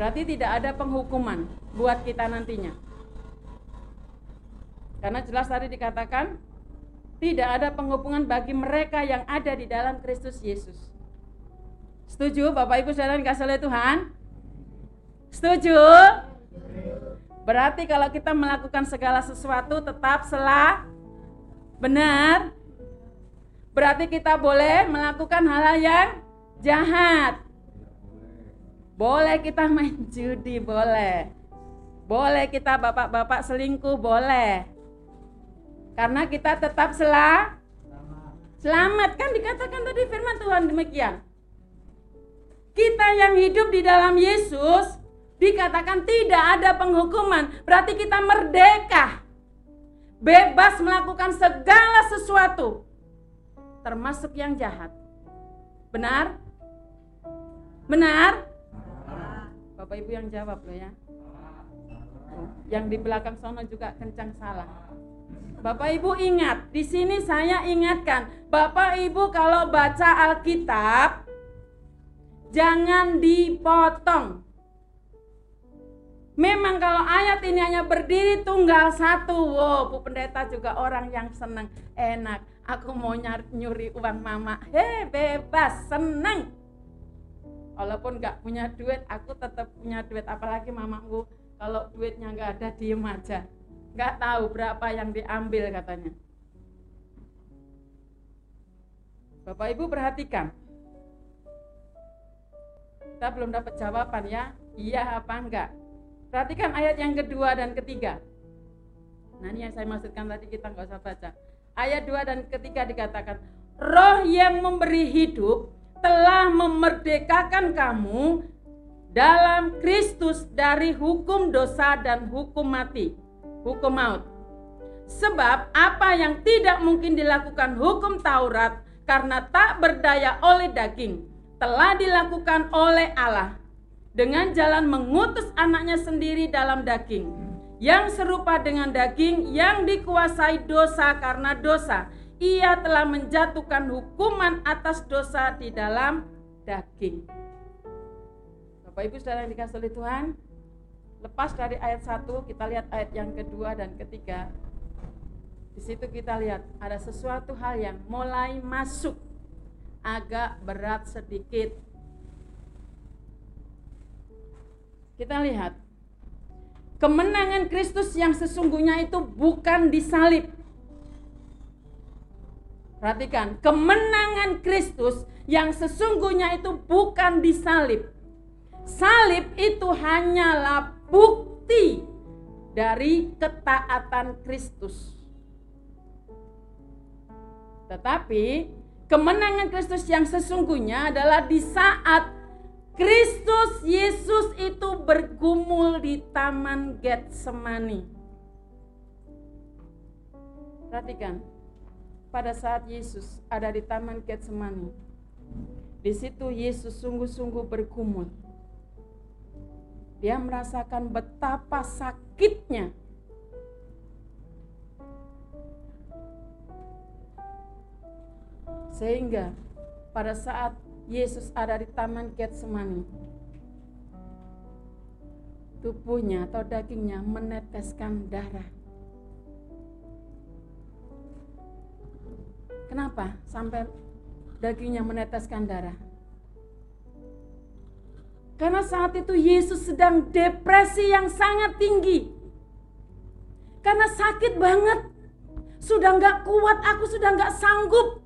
Berarti tidak ada penghukuman buat kita nantinya. Karena jelas tadi dikatakan tidak ada penghukuman bagi mereka yang ada di dalam Kristus Yesus. Setuju Bapak Ibu Saudara yang kasih oleh Tuhan? Setuju? Berarti kalau kita melakukan segala sesuatu tetap selah benar. Berarti kita boleh melakukan hal-hal yang jahat. Boleh kita main judi, boleh. Boleh kita bapak-bapak selingkuh, boleh. Karena kita tetap selah selamat. Kan dikatakan tadi firman Tuhan demikian. Kita yang hidup di dalam Yesus dikatakan tidak ada penghukuman. Berarti kita merdeka. Bebas melakukan segala sesuatu. Termasuk yang jahat. Benar? Benar? Bapak Ibu yang jawab loh ya. yang di belakang sono juga kencang salah. Bapak Ibu ingat, di sini saya ingatkan, Bapak Ibu kalau baca Alkitab jangan dipotong. Memang kalau ayat ini hanya berdiri tunggal satu, wow, Bu Pendeta juga orang yang senang, enak. Aku mau nyuri uang mama, hei bebas, senang. Walaupun nggak punya duit, aku tetap punya duit. Apalagi mamaku, kalau duitnya nggak ada, diem aja. Nggak tahu berapa yang diambil katanya. Bapak Ibu perhatikan. Kita belum dapat jawaban ya, iya apa enggak. Perhatikan ayat yang kedua dan ketiga. Nah ini yang saya maksudkan tadi kita nggak usah baca. Ayat dua dan ketiga dikatakan, Roh yang memberi hidup telah memerdekakan kamu dalam Kristus dari hukum dosa dan hukum mati, hukum maut. Sebab apa yang tidak mungkin dilakukan hukum Taurat karena tak berdaya oleh daging, telah dilakukan oleh Allah dengan jalan mengutus anaknya sendiri dalam daging yang serupa dengan daging yang dikuasai dosa karena dosa ia telah menjatuhkan hukuman atas dosa di dalam daging Bapak Ibu Saudara yang dikasih oleh Tuhan lepas dari ayat 1 kita lihat ayat yang kedua dan ketiga di situ kita lihat ada sesuatu hal yang mulai masuk agak berat sedikit Kita lihat. Kemenangan Kristus yang sesungguhnya itu bukan disalib. Perhatikan, kemenangan Kristus yang sesungguhnya itu bukan disalib. Salib itu hanyalah bukti dari ketaatan Kristus. Tetapi kemenangan Kristus yang sesungguhnya adalah di saat Kristus Yesus itu bergumul di Taman Getsemani. Perhatikan, pada saat Yesus ada di Taman Getsemani, di situ Yesus sungguh-sungguh bergumul. Dia merasakan betapa sakitnya sehingga pada saat Yesus ada di taman Getsemani. Tubuhnya atau dagingnya meneteskan darah. Kenapa sampai dagingnya meneteskan darah? Karena saat itu Yesus sedang depresi yang sangat tinggi. Karena sakit banget. Sudah nggak kuat, aku sudah nggak sanggup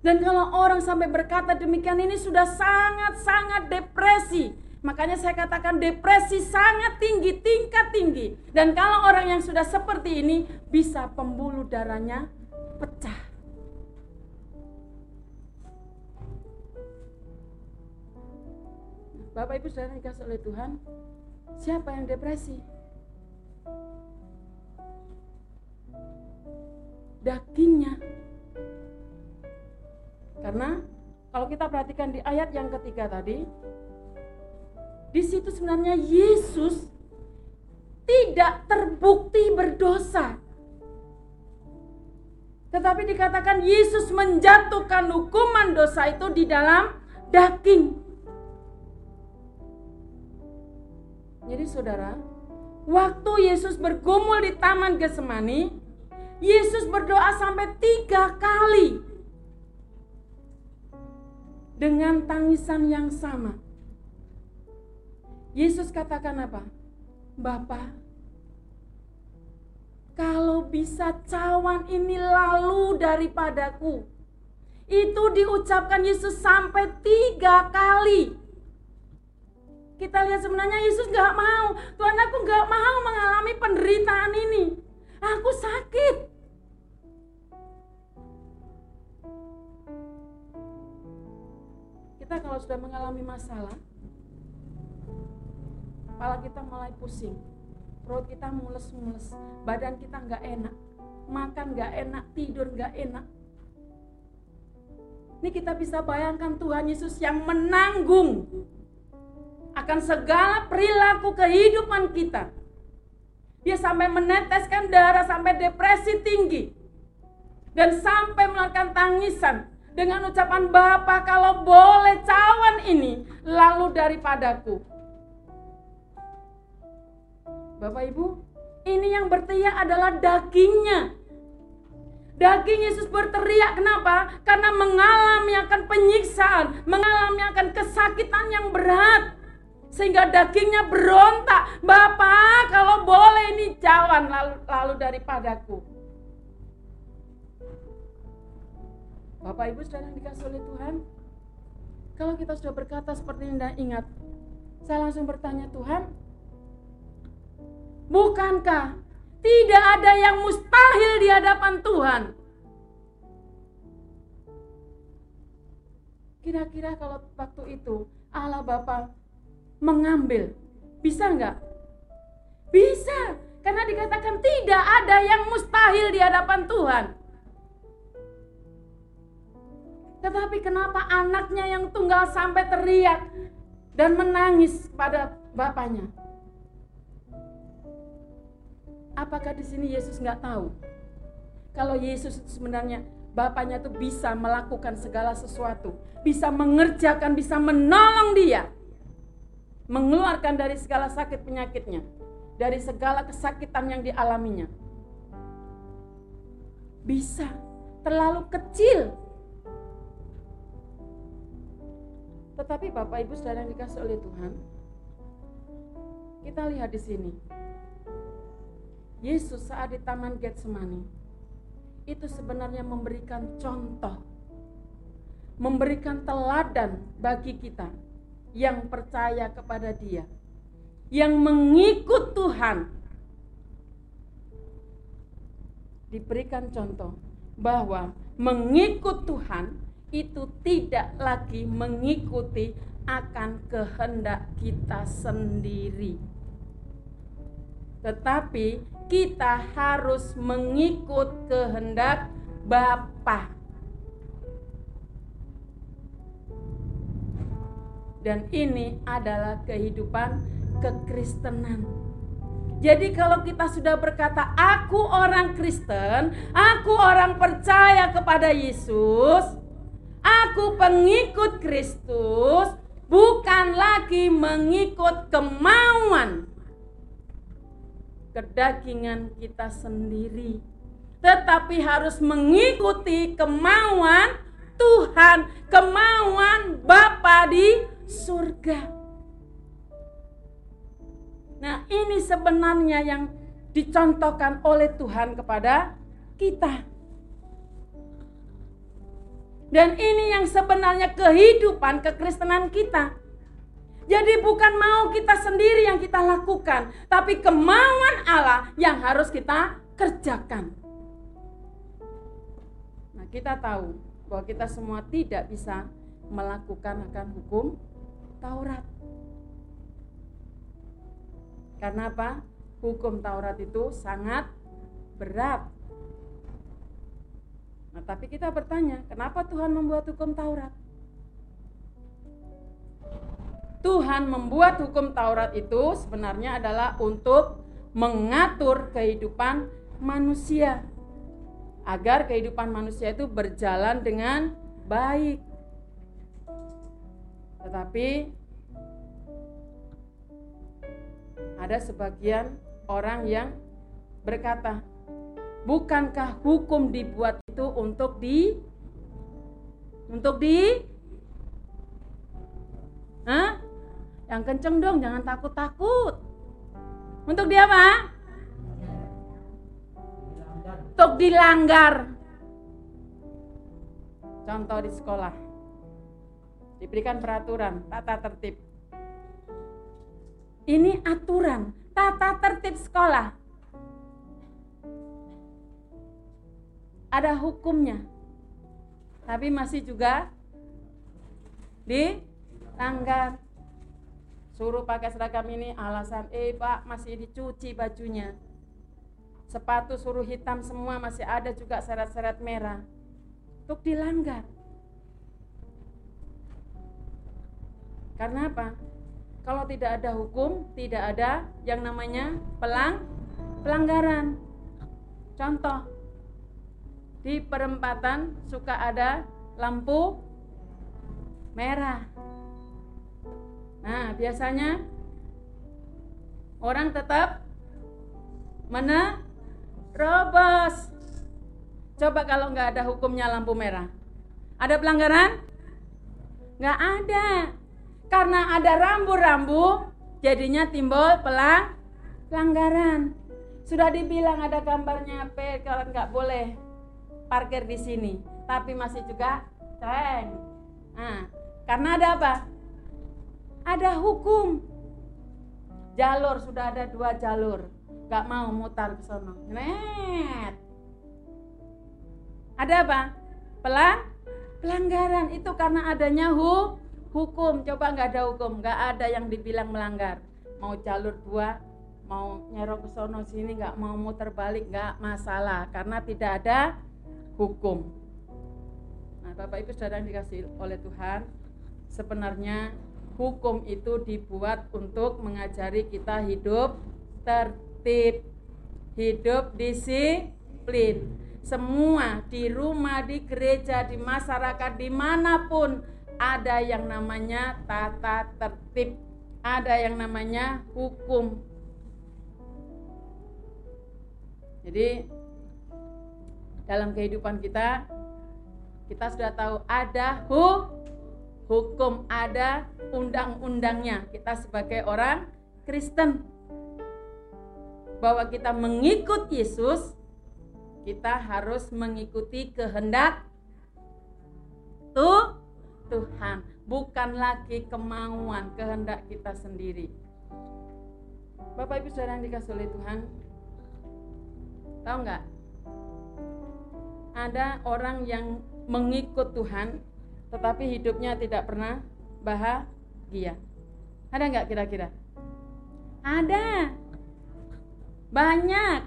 Dan kalau orang sampai berkata demikian ini sudah sangat-sangat depresi. Makanya saya katakan depresi sangat tinggi, tingkat tinggi. Dan kalau orang yang sudah seperti ini bisa pembuluh darahnya pecah. Bapak Ibu saudara dikasih oleh Tuhan, siapa yang depresi? Dagingnya karena kalau kita perhatikan di ayat yang ketiga tadi, di situ sebenarnya Yesus tidak terbukti berdosa. Tetapi dikatakan Yesus menjatuhkan hukuman dosa itu di dalam daging. Jadi saudara, waktu Yesus bergumul di Taman Getsemani, Yesus berdoa sampai tiga kali dengan tangisan yang sama. Yesus katakan apa? Bapak, kalau bisa cawan ini lalu daripadaku. Itu diucapkan Yesus sampai tiga kali. Kita lihat sebenarnya Yesus gak mau. Tuhan aku gak mau mengalami penderitaan ini. Aku sakit. Kita kalau sudah mengalami masalah, kepala kita mulai pusing, perut kita mules-mules, badan kita nggak enak, makan nggak enak, tidur nggak enak. Ini kita bisa bayangkan Tuhan Yesus yang menanggung akan segala perilaku kehidupan kita. Dia sampai meneteskan darah sampai depresi tinggi. Dan sampai melakukan tangisan dengan ucapan Bapa kalau boleh cawan ini lalu daripadaku. Bapak Ibu, ini yang berteriak adalah dagingnya. Daging Yesus berteriak kenapa? Karena mengalami akan penyiksaan, mengalami akan kesakitan yang berat. Sehingga dagingnya berontak, Bapak kalau boleh ini jawan lalu, lalu daripadaku. Bapak Ibu sudah yang dikasih oleh Tuhan, kalau kita sudah berkata seperti ini dan ingat, saya langsung bertanya Tuhan, Bukankah tidak ada yang mustahil di hadapan Tuhan? Kira-kira kalau waktu itu Allah Bapa mengambil, bisa nggak? Bisa, karena dikatakan tidak ada yang mustahil di hadapan Tuhan. Tetapi kenapa anaknya yang tunggal sampai teriak dan menangis pada bapaknya? Apakah di sini Yesus nggak tahu? Kalau Yesus sebenarnya Bapaknya tuh bisa melakukan segala sesuatu, bisa mengerjakan, bisa menolong dia, mengeluarkan dari segala sakit penyakitnya, dari segala kesakitan yang dialaminya. Bisa, terlalu kecil. Tetapi Bapak Ibu Saudara yang dikasih oleh Tuhan, kita lihat di sini. Yesus saat di Taman Getsemani itu sebenarnya memberikan contoh, memberikan teladan bagi kita yang percaya kepada Dia, yang mengikut Tuhan. Diberikan contoh bahwa mengikut Tuhan itu tidak lagi mengikuti akan kehendak kita sendiri tetapi kita harus mengikut kehendak Bapa. Dan ini adalah kehidupan kekristenan. Jadi kalau kita sudah berkata aku orang Kristen, aku orang percaya kepada Yesus, aku pengikut Kristus, bukan lagi mengikut kemauan kedagingan kita sendiri, tetapi harus mengikuti kemauan Tuhan, kemauan Bapa di surga. Nah, ini sebenarnya yang dicontohkan oleh Tuhan kepada kita. Dan ini yang sebenarnya kehidupan kekristenan kita. Jadi bukan mau kita sendiri yang kita lakukan, tapi kemauan Allah yang harus kita kerjakan. Nah, kita tahu bahwa kita semua tidak bisa melakukan akan hukum Taurat. Karena apa? Hukum Taurat itu sangat berat. Nah, tapi kita bertanya, kenapa Tuhan membuat hukum Taurat? Tuhan membuat hukum Taurat itu sebenarnya adalah untuk mengatur kehidupan manusia agar kehidupan manusia itu berjalan dengan baik. Tetapi ada sebagian orang yang berkata, bukankah hukum dibuat itu untuk di untuk di Hah? Yang kenceng dong, jangan takut-takut. Untuk dia apa? Untuk dilanggar. Contoh di sekolah. Diberikan peraturan, tata tertib. Ini aturan, tata tertib sekolah. Ada hukumnya. Tapi masih juga dilanggar. Suruh pakai seragam ini alasan, eh pak masih dicuci bajunya. Sepatu suruh hitam semua masih ada juga seret-seret merah. Untuk dilanggar. Karena apa? Kalau tidak ada hukum, tidak ada yang namanya pelang pelanggaran. Contoh, di perempatan suka ada lampu merah. Nah, biasanya orang tetap menerobos. Coba kalau nggak ada hukumnya lampu merah. Ada pelanggaran? Nggak ada. Karena ada rambu-rambu, jadinya timbul pelang pelanggaran. Sudah dibilang ada gambarnya P, kalian nggak boleh parkir di sini, tapi masih juga tren. Nah, karena ada apa? Ada hukum. Jalur sudah ada dua jalur, nggak mau mutar ke sana. Net. Ada apa? Pelang pelanggaran itu karena adanya hukum hukum coba nggak ada hukum nggak ada yang dibilang melanggar mau jalur dua mau nyerok ke sono sini nggak mau muter balik nggak masalah karena tidak ada hukum nah bapak ibu saudara yang dikasih oleh Tuhan sebenarnya hukum itu dibuat untuk mengajari kita hidup tertib hidup disiplin semua di rumah di gereja di masyarakat di mana pun ada yang namanya tata tertib, ada yang namanya hukum. Jadi dalam kehidupan kita kita sudah tahu ada hu, hukum, ada undang-undangnya. Kita sebagai orang Kristen bahwa kita mengikut Yesus, kita harus mengikuti kehendak tuh Tuhan, bukan lagi kemauan, kehendak kita sendiri. Bapak Ibu Saudara yang dikasih oleh Tuhan, tahu nggak? Ada orang yang mengikut Tuhan, tetapi hidupnya tidak pernah bahagia. Ada nggak kira-kira? Ada. Banyak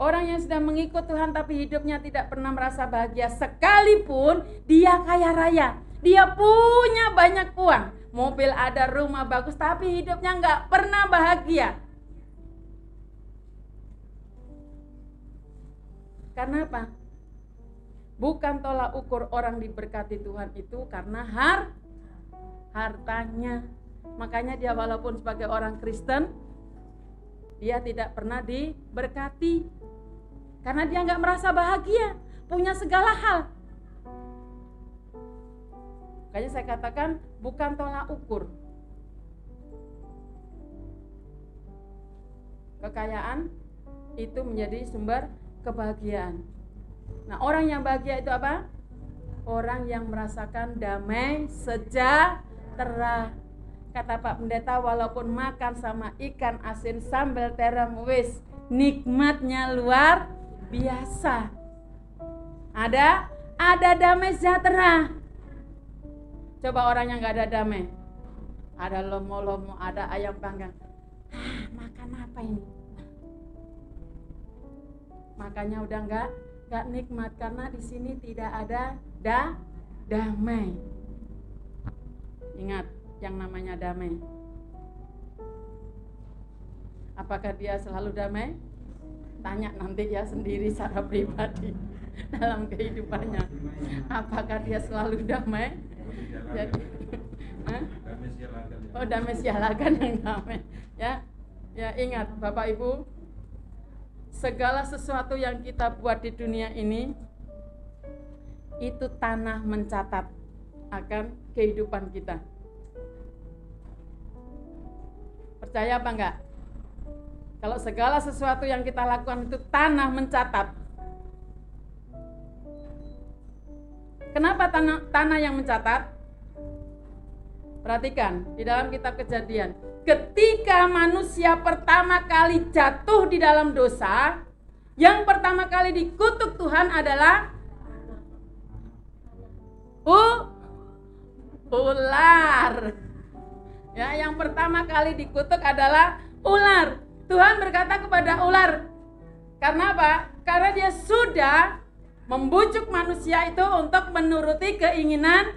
orang yang sudah mengikut Tuhan tapi hidupnya tidak pernah merasa bahagia sekalipun dia kaya raya. Dia punya banyak uang, mobil ada, rumah bagus, tapi hidupnya nggak pernah bahagia. Karena apa? Bukan tolak ukur orang diberkati Tuhan itu karena har hartanya. Makanya dia walaupun sebagai orang Kristen, dia tidak pernah diberkati. Karena dia nggak merasa bahagia, punya segala hal. Makanya saya katakan bukan tolak ukur. Kekayaan itu menjadi sumber kebahagiaan. Nah, orang yang bahagia itu apa? Orang yang merasakan damai sejahtera. Kata Pak Pendeta, walaupun makan sama ikan asin sambal terem wis nikmatnya luar biasa. Ada ada damai sejahtera. Coba orang yang nggak ada damai. Ada lomo-lomo, ada ayam panggang. Ah, makan apa ini? Makanya udah nggak nggak nikmat karena di sini tidak ada da damai. Ingat yang namanya damai. Apakah dia selalu damai? Tanya nanti ya sendiri secara pribadi dalam kehidupannya. Apakah dia selalu damai? jadi Oh, damai sialakan yang damai. Ya, ya ingat Bapak Ibu, segala sesuatu yang kita buat di dunia ini itu tanah mencatat akan kehidupan kita. Percaya apa enggak? Kalau segala sesuatu yang kita lakukan itu tanah mencatat. Kenapa tanah, tanah yang mencatat? Perhatikan di dalam kitab kejadian. Ketika manusia pertama kali jatuh di dalam dosa, yang pertama kali dikutuk Tuhan adalah u ular. Ya, yang pertama kali dikutuk adalah ular. Tuhan berkata kepada ular, karena apa? Karena dia sudah membujuk manusia itu untuk menuruti keinginan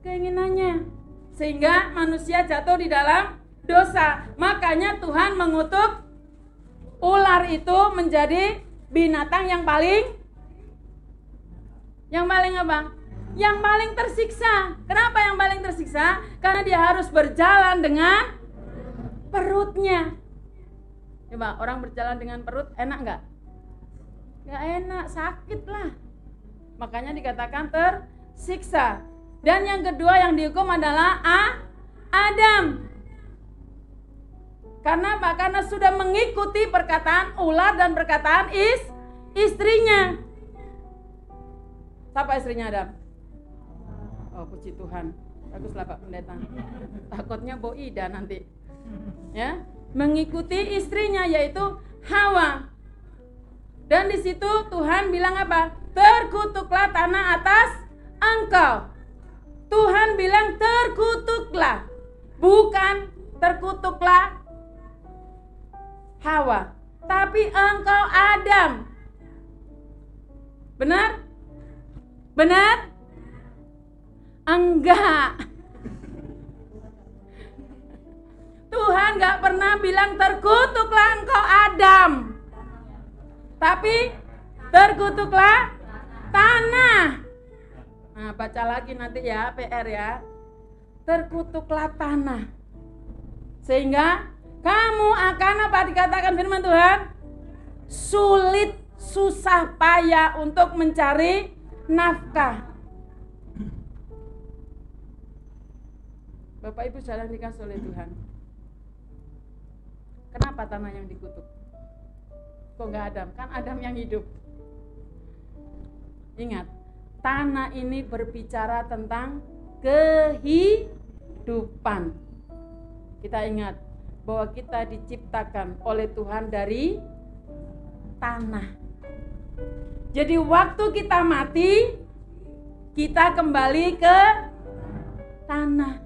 keinginannya. Sehingga manusia jatuh di dalam dosa. Makanya Tuhan mengutuk ular itu menjadi binatang yang paling yang paling apa? Yang paling tersiksa. Kenapa yang paling tersiksa? Karena dia harus berjalan dengan perutnya. Coba orang berjalan dengan perut enak nggak? Nggak enak, sakit lah. Makanya dikatakan tersiksa. Dan yang kedua yang dihukum adalah A, Adam. Karena apa? Karena sudah mengikuti perkataan ular dan perkataan is istrinya. Siapa istrinya Adam? Oh puji Tuhan. Baguslah Pak Pendeta. Takutnya Boida nanti. Ya, mengikuti istrinya yaitu Hawa. Dan di situ Tuhan bilang apa? Terkutuklah tanah atas engkau. Tuhan bilang terkutuklah. Bukan terkutuklah Hawa, tapi engkau Adam. Benar? Benar? Enggak. Tuhan gak pernah bilang terkutuklah engkau Adam. Tapi terkutuklah tanah. Nah, baca lagi nanti ya PR ya. Terkutuklah tanah. Sehingga kamu akan apa dikatakan firman Tuhan? Sulit, susah, payah untuk mencari nafkah. Bapak Ibu sedang dikasih oleh Tuhan. Kenapa tanah yang dikutuk? Kok nggak Adam? Kan Adam yang hidup. Ingat, tanah ini berbicara tentang kehidupan. Kita ingat bahwa kita diciptakan oleh Tuhan dari tanah. Jadi waktu kita mati, kita kembali ke tanah.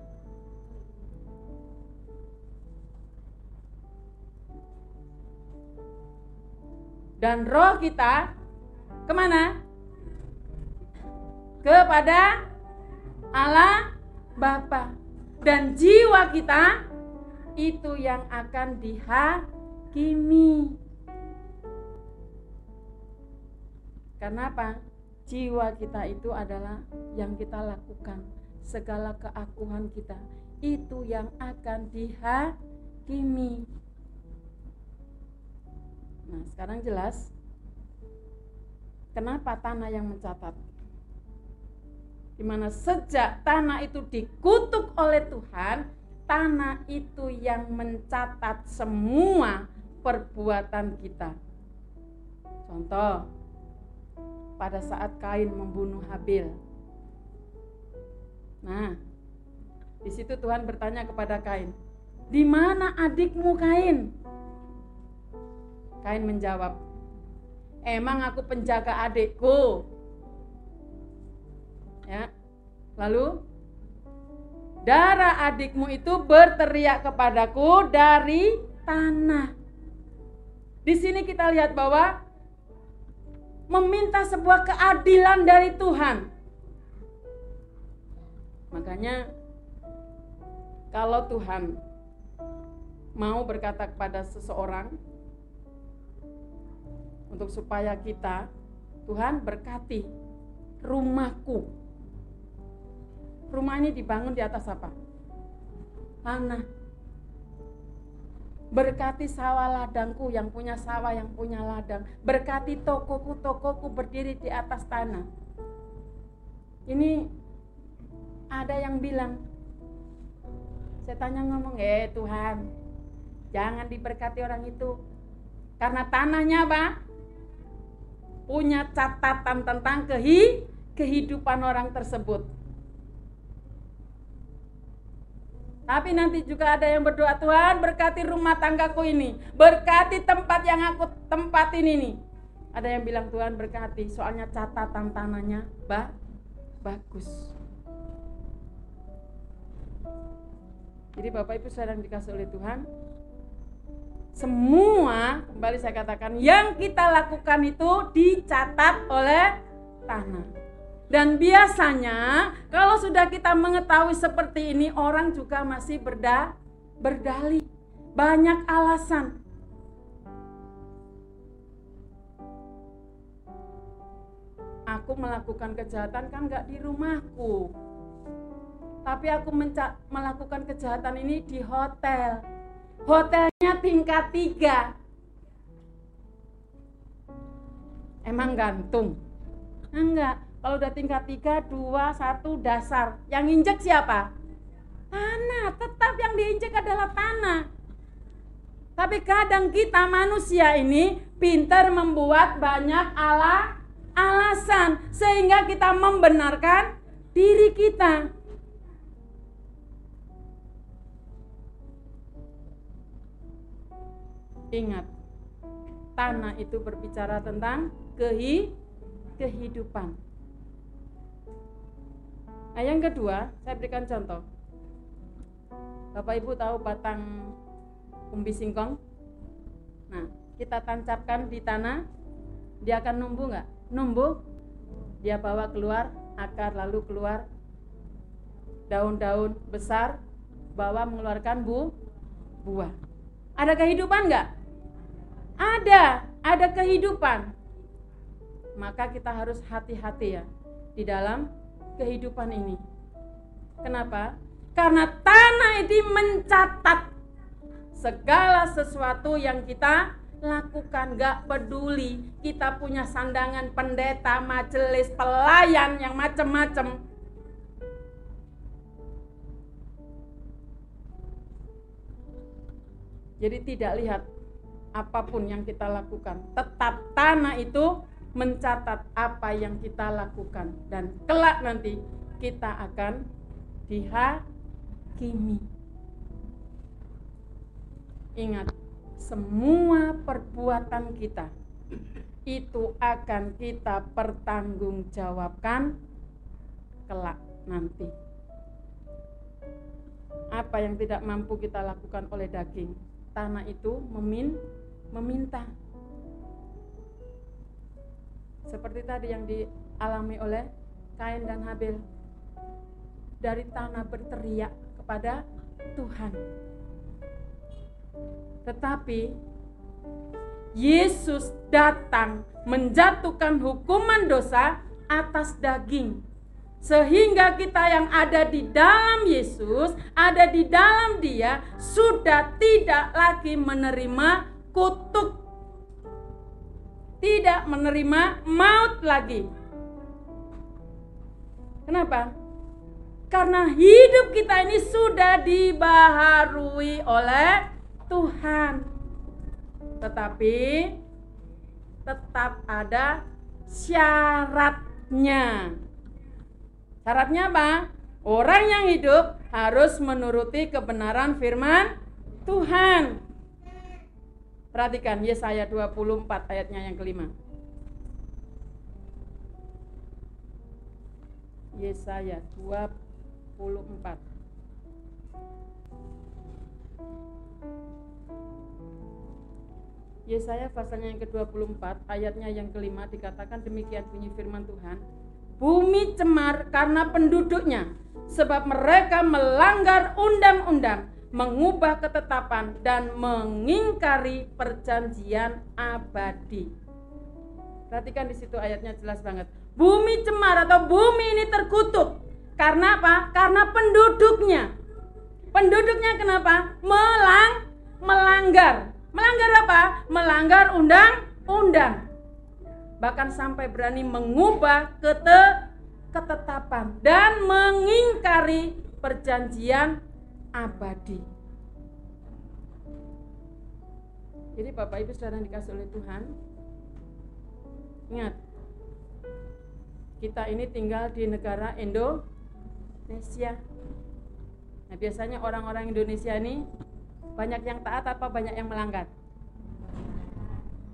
dan roh kita ke mana? Kepada Allah Bapa dan jiwa kita itu yang akan dihakimi. Karena apa? Jiwa kita itu adalah yang kita lakukan. Segala keakuan kita itu yang akan dihakimi. Nah, sekarang jelas kenapa tanah yang mencatat. Di mana sejak tanah itu dikutuk oleh Tuhan, tanah itu yang mencatat semua perbuatan kita. Contoh, pada saat Kain membunuh Habil. Nah, di situ Tuhan bertanya kepada Kain, "Di mana adikmu Kain?" Kain menjawab, "Emang aku penjaga adikku?" Ya. Lalu darah adikmu itu berteriak kepadaku dari tanah. Di sini kita lihat bahwa meminta sebuah keadilan dari Tuhan. Makanya kalau Tuhan mau berkata kepada seseorang, untuk supaya kita Tuhan berkati rumahku. Rumah ini dibangun di atas apa? Tanah. Berkati sawah ladangku yang punya sawah yang punya ladang. Berkati tokoku tokoku berdiri di atas tanah. Ini ada yang bilang, saya tanya ngomong, eh Tuhan, jangan diberkati orang itu. Karena tanahnya apa? Punya catatan tentang kehi, kehidupan orang tersebut. Tapi nanti juga ada yang berdoa Tuhan berkati rumah tanggaku ini, berkati tempat yang aku tempatin ini. Ada yang bilang Tuhan berkati, soalnya catatan tanahnya bah, bagus. Jadi Bapak Ibu sedang dikasih oleh Tuhan, semua kembali saya katakan yang kita lakukan itu dicatat oleh tanah. Dan biasanya kalau sudah kita mengetahui seperti ini orang juga masih berda berdalih. Banyak alasan. Aku melakukan kejahatan kan nggak di rumahku. Tapi aku melakukan kejahatan ini di hotel. Hotelnya tingkat tiga. Emang gantung? Enggak kalau udah tingkat 3, 2, 1 dasar. Yang injek siapa? Tanah. Tetap yang diinjek adalah tanah. Tapi kadang kita manusia ini pintar membuat banyak ala alasan sehingga kita membenarkan diri kita. Ingat, tanah itu berbicara tentang kehi kehidupan. Nah, yang kedua, saya berikan contoh. Bapak Ibu tahu batang umbi singkong? Nah, kita tancapkan di tanah, dia akan numbuh nggak? Numbuh, dia bawa keluar akar lalu keluar daun-daun besar, bawa mengeluarkan bu, buah. Ada kehidupan nggak? Ada, ada kehidupan. Maka kita harus hati-hati ya di dalam kehidupan ini. Kenapa? Karena tanah ini mencatat segala sesuatu yang kita lakukan gak peduli kita punya sandangan pendeta majelis pelayan yang macam-macam jadi tidak lihat apa pun yang kita lakukan tetap tanah itu mencatat apa yang kita lakukan dan kelak nanti kita akan dihakimi. Ingat, semua perbuatan kita itu akan kita pertanggungjawabkan kelak nanti. Apa yang tidak mampu kita lakukan oleh daging, tanah itu memin meminta seperti tadi yang dialami oleh Kain dan Habil. Dari tanah berteriak kepada Tuhan. Tetapi Yesus datang menjatuhkan hukuman dosa atas daging. Sehingga kita yang ada di dalam Yesus, ada di dalam Dia, sudah tidak lagi menerima kutuk tidak menerima maut lagi. Kenapa? Karena hidup kita ini sudah dibaharui oleh Tuhan. Tetapi tetap ada syaratnya. Syaratnya apa? Orang yang hidup harus menuruti kebenaran firman Tuhan. Perhatikan Yesaya 24 ayatnya yang kelima. Yesaya 24 Yesaya pasalnya yang ke-24 ayatnya yang kelima dikatakan demikian bunyi firman Tuhan Bumi cemar karena penduduknya sebab mereka melanggar undang-undang mengubah ketetapan dan mengingkari perjanjian abadi. Perhatikan di situ ayatnya jelas banget. Bumi cemar atau bumi ini terkutuk Karena apa? Karena penduduknya. Penduduknya kenapa? Melang melanggar. Melanggar apa? Melanggar undang-undang. Bahkan sampai berani mengubah kete ketetapan dan mengingkari perjanjian abadi. Jadi Bapak Ibu Saudara dikasih oleh Tuhan, ingat kita ini tinggal di negara Indonesia. Nah, biasanya orang-orang Indonesia ini banyak yang taat apa banyak yang melanggar?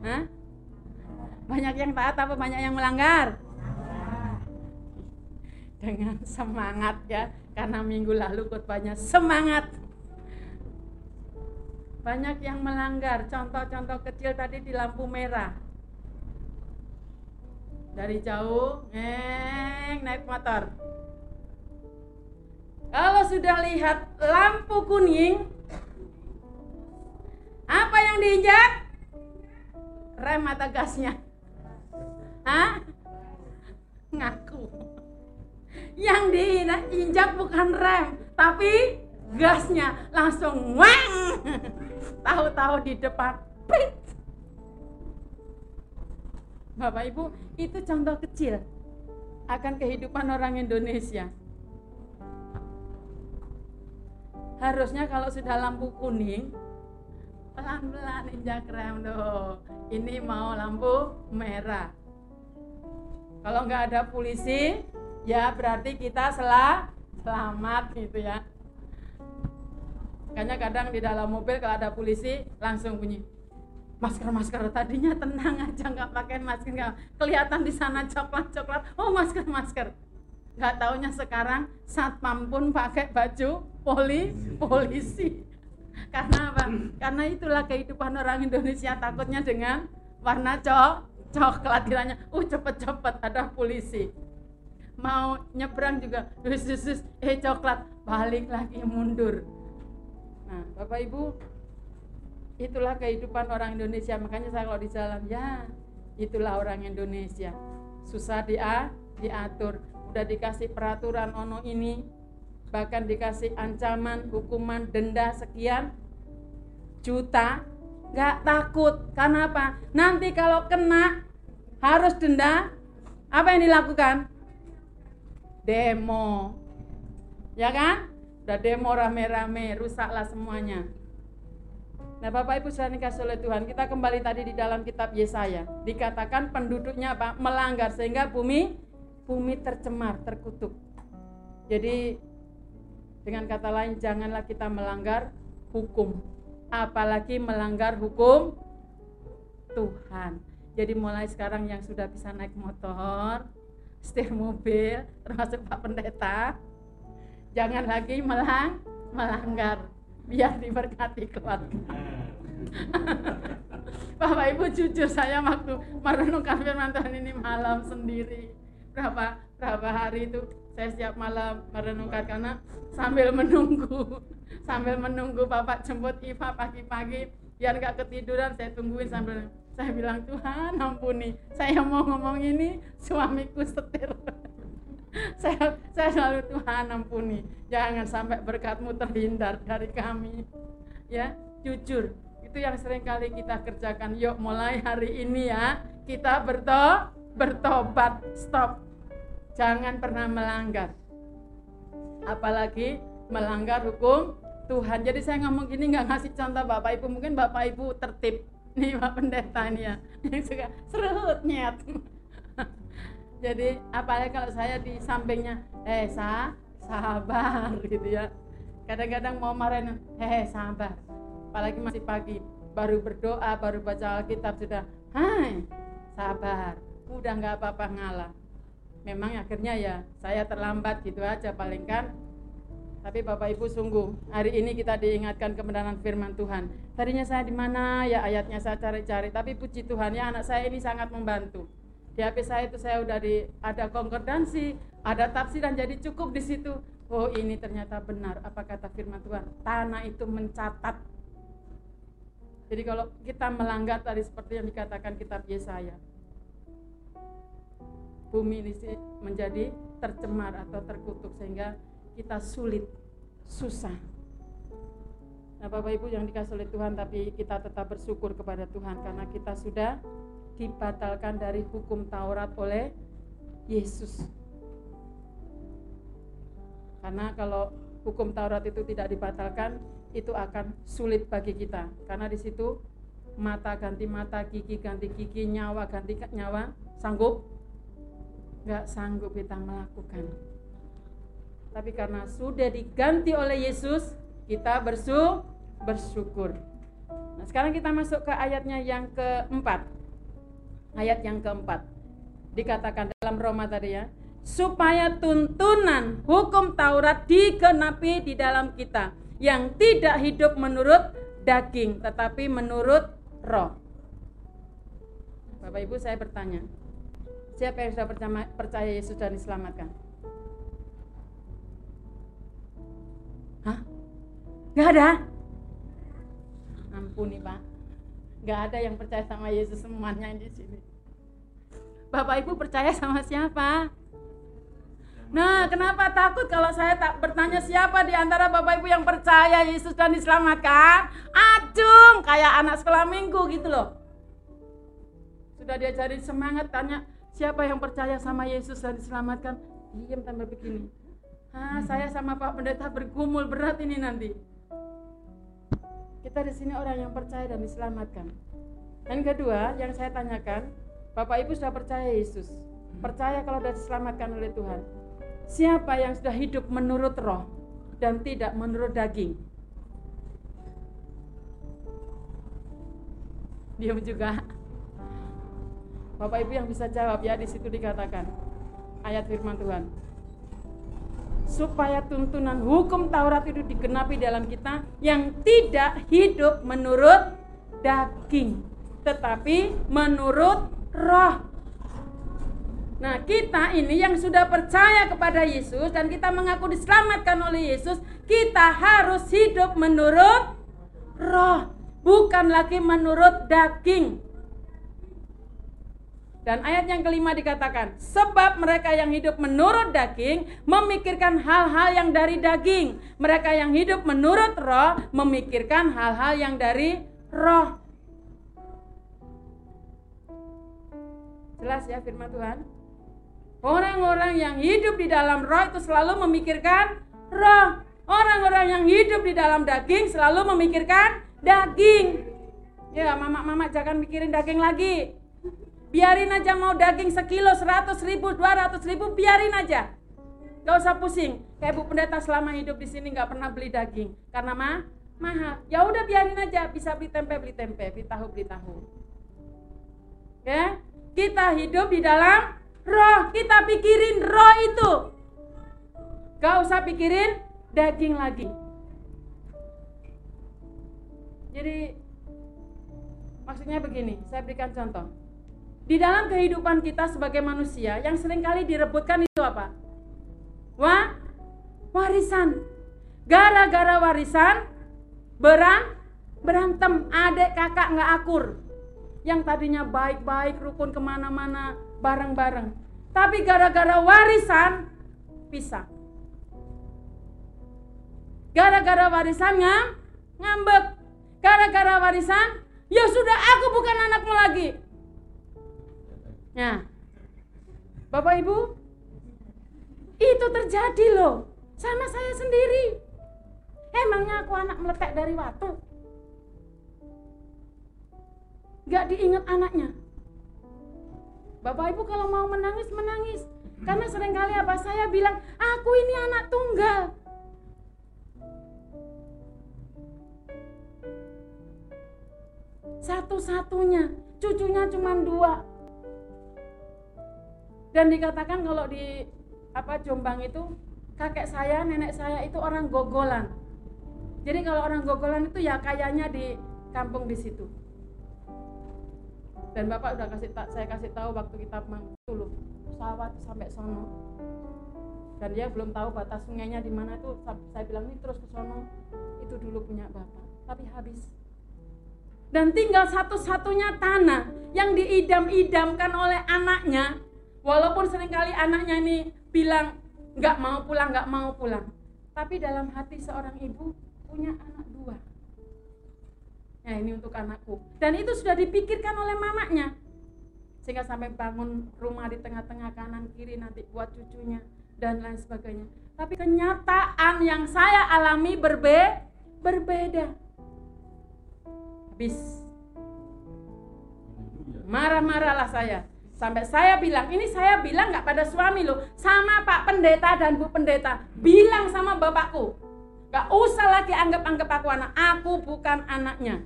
Hah? Banyak yang taat apa banyak yang melanggar? Dengan semangat ya, karena minggu lalu khotbahnya semangat. Banyak yang melanggar. Contoh-contoh kecil tadi di lampu merah dari jauh ngeng naik motor kalau sudah lihat lampu kuning apa yang diinjak rem atau gasnya Hah? ngaku yang diinjak bukan rem tapi gasnya langsung wang tahu-tahu di depan prit Bapak Ibu, itu contoh kecil akan kehidupan orang Indonesia. Harusnya kalau sudah lampu kuning, pelan-pelan injak rem loh. Ini mau lampu merah. Kalau nggak ada polisi, ya berarti kita selah selamat gitu ya. Makanya kadang di dalam mobil kalau ada polisi langsung bunyi masker masker tadinya tenang aja nggak pakai masker nggak kelihatan di sana coklat coklat oh masker masker nggak taunya sekarang satpam pun pakai baju poli polisi. Karena apa? Karena itulah kehidupan orang Indonesia takutnya dengan warna cok coklat kiranya uh cepet cepet ada polisi mau nyebrang juga. Sus sus eh coklat. Balik lagi mundur. Nah bapak ibu itulah kehidupan orang Indonesia. Makanya saya kalau di jalan ya itulah orang Indonesia. Susah dia diatur. Udah dikasih peraturan ono ini bahkan dikasih ancaman hukuman denda sekian juta nggak takut. Karena apa? Nanti kalau kena harus denda. Apa yang dilakukan demo. Ya kan? Udah demo rame-rame rusaklah semuanya. Nah Bapak Ibu saudara kasih oleh Tuhan Kita kembali tadi di dalam kitab Yesaya. Dikatakan penduduknya apa? Melanggar sehingga bumi Bumi tercemar, terkutuk. Jadi Dengan kata lain janganlah kita melanggar hukum. Apalagi melanggar hukum Tuhan. Jadi mulai sekarang yang sudah bisa naik motor Setir mobil Termasuk Pak Pendeta Jangan lagi melang melanggar biar diberkati keluarga. Bapak Ibu jujur saya waktu merenungkan firman Tuhan ini malam sendiri. Berapa berapa hari itu saya setiap malam merenungkan karena sambil menunggu sambil menunggu Bapak jemput Iva pagi-pagi biar nggak ketiduran saya tungguin sambil saya bilang Tuhan ampuni. Saya mau ngomong ini suamiku setir. Saya saya selalu Tuhan ampuni. Jangan sampai berkatmu terhindar dari kami. Ya jujur. Itu yang sering kali kita kerjakan. Yuk mulai hari ini ya. Kita berto bertobat. Stop. Jangan pernah melanggar. Apalagi melanggar hukum Tuhan. Jadi saya ngomong gini nggak ngasih contoh bapak ibu. Mungkin bapak ibu tertib nih pak pendeta nih ya yang suka serut nyet. Jadi apalagi kalau saya di sampingnya eh sa sabar gitu ya. Kadang-kadang mau marahin hehe sabar. Apalagi masih pagi baru berdoa baru baca Alkitab sudah hai sabar. Udah nggak apa-apa ngalah. Memang akhirnya ya saya terlambat gitu aja paling kan tapi Bapak Ibu sungguh hari ini kita diingatkan kebenaran firman Tuhan. Tadinya saya di mana? Ya ayatnya saya cari-cari, tapi puji Tuhan ya anak saya ini sangat membantu. Di HP saya itu saya udah di ada konkordansi ada tafsiran jadi cukup di situ. Oh ini ternyata benar apa kata firman Tuhan? Tanah itu mencatat. Jadi kalau kita melanggar tadi seperti yang dikatakan kitab Yesaya bumi ini menjadi tercemar atau terkutuk sehingga kita sulit, susah. Nah, Bapak Ibu yang dikasih oleh Tuhan, tapi kita tetap bersyukur kepada Tuhan karena kita sudah dibatalkan dari hukum Taurat oleh Yesus. Karena kalau hukum Taurat itu tidak dibatalkan, itu akan sulit bagi kita. Karena di situ mata ganti mata, gigi ganti gigi, nyawa ganti nyawa, sanggup? Enggak sanggup kita melakukan. Tapi karena sudah diganti oleh Yesus, kita bersyukur bersyukur. Nah, sekarang kita masuk ke ayatnya yang keempat. Ayat yang keempat. Dikatakan dalam Roma tadi ya, supaya tuntunan hukum Taurat dikenapi di dalam kita yang tidak hidup menurut daging tetapi menurut roh. Bapak Ibu saya bertanya, siapa yang sudah percaya Yesus dan diselamatkan? Hah? Gak ada? ampuni pak nggak ada yang percaya sama Yesus semuanya di sini Bapak Ibu percaya sama siapa Nah, kenapa takut kalau saya tak bertanya siapa di antara Bapak Ibu yang percaya Yesus dan diselamatkan? Acung, kayak anak sekolah minggu gitu loh. Sudah diajarin semangat, tanya siapa yang percaya sama Yesus dan diselamatkan? Diam tambah begini. Ah, saya sama Pak Pendeta bergumul berat ini nanti. Kita di sini orang yang percaya dan diselamatkan. Dan kedua, yang saya tanyakan, Bapak Ibu sudah percaya Yesus, percaya kalau sudah diselamatkan oleh Tuhan. Siapa yang sudah hidup menurut roh dan tidak menurut daging? Diam juga. Bapak Ibu yang bisa jawab ya di situ dikatakan ayat firman Tuhan supaya tuntunan hukum Taurat itu digenapi dalam kita yang tidak hidup menurut daging tetapi menurut roh. Nah, kita ini yang sudah percaya kepada Yesus dan kita mengaku diselamatkan oleh Yesus, kita harus hidup menurut roh, bukan lagi menurut daging. Dan ayat yang kelima dikatakan, sebab mereka yang hidup menurut daging memikirkan hal-hal yang dari daging. Mereka yang hidup menurut roh memikirkan hal-hal yang dari roh. Jelas ya firman Tuhan? Orang-orang yang hidup di dalam roh itu selalu memikirkan roh. Orang-orang yang hidup di dalam daging selalu memikirkan daging. Ya, mama-mama jangan mikirin daging lagi Biarin aja mau daging sekilo, seratus ribu, dua ratus ribu, biarin aja. Gak usah pusing. Kayak Bu Pendeta selama hidup di sini gak pernah beli daging. Karena mah mahal. Ya udah biarin aja. Bisa beli tempe, beli tempe. Beli tahu, beli tahu. Ya, kita hidup di dalam roh. Kita pikirin roh itu. Gak usah pikirin daging lagi. Jadi maksudnya begini, saya berikan contoh. Di dalam kehidupan kita sebagai manusia yang sering kali direbutkan itu apa? Wah, warisan. Gara-gara warisan berang berantem adik kakak nggak akur. Yang tadinya baik-baik rukun ke mana-mana bareng-bareng. Tapi gara-gara warisan pisah. Gara-gara warisan ngam, ngambek. Gara-gara warisan, ya sudah aku bukan anakmu lagi Nah, Bapak Ibu, itu terjadi loh sama saya sendiri. Emangnya aku anak meletek dari waktu? Gak diingat anaknya. Bapak Ibu kalau mau menangis, menangis. Karena sering kali apa saya bilang, aku ini anak tunggal. Satu-satunya, cucunya cuma dua dan dikatakan kalau di apa Jombang itu kakek saya, nenek saya itu orang gogolan. Jadi kalau orang gogolan itu ya kayaknya di kampung di situ. Dan Bapak udah kasih saya kasih tahu waktu kita dulu pesawat sampai sono. Dan dia belum tahu batas sungainya di mana itu. Saya bilang ini terus ke sono. Itu dulu punya Bapak, tapi habis. Dan tinggal satu-satunya tanah yang diidam-idamkan oleh anaknya Walaupun sering kali anaknya ini bilang nggak mau pulang, nggak mau pulang. Tapi dalam hati seorang ibu punya anak dua. Ya ini untuk anakku. Dan itu sudah dipikirkan oleh mamanya. Sehingga sampai bangun rumah di tengah-tengah kanan kiri nanti buat cucunya dan lain sebagainya. Tapi kenyataan yang saya alami berbe berbeda. Habis marah-marahlah saya Sampai saya bilang, ini saya bilang nggak pada suami loh, sama Pak Pendeta dan Bu Pendeta, bilang sama bapakku, nggak usah lagi anggap-anggap aku anak, aku bukan anaknya.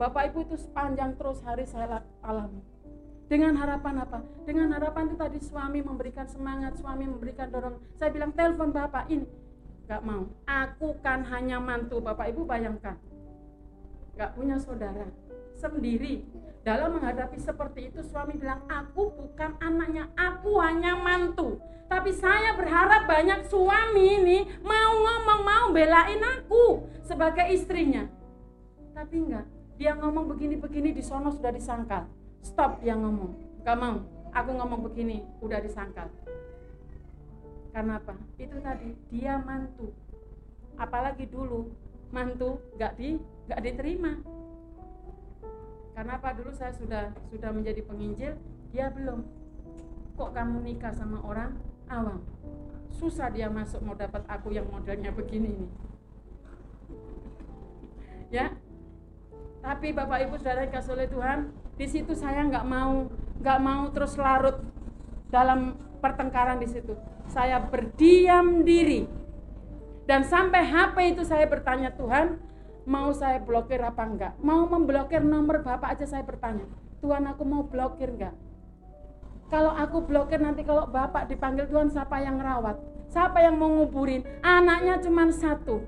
Bapak Ibu itu sepanjang terus hari saya alami. Dengan harapan apa? Dengan harapan itu tadi suami memberikan semangat, suami memberikan dorong. Saya bilang telepon bapak ini, nggak mau. Aku kan hanya mantu, bapak ibu bayangkan, nggak punya saudara, sendiri dalam menghadapi seperti itu suami bilang aku bukan anaknya aku hanya mantu. Tapi saya berharap banyak suami ini mau ngomong mau belain aku sebagai istrinya. Tapi enggak dia ngomong begini-begini di sono sudah disangkal. Stop dia ngomong. Gak mau aku ngomong begini udah disangkal. Karena apa? Itu tadi dia mantu. Apalagi dulu mantu gak di gak diterima karena apa? Dulu saya sudah sudah menjadi penginjil dia belum. Kok kamu nikah sama orang awam? Susah dia masuk mau dapat aku yang modelnya begini nih ya? Tapi bapak ibu saudara kasih oleh Tuhan di situ saya nggak mau nggak mau terus larut dalam pertengkaran di situ. Saya berdiam diri. Dan sampai HP itu saya bertanya Tuhan mau saya blokir apa enggak? Mau memblokir nomor bapak aja saya bertanya. Tuhan aku mau blokir enggak? Kalau aku blokir nanti kalau bapak dipanggil Tuhan siapa yang rawat? Siapa yang mau nguburin? Anaknya cuma satu.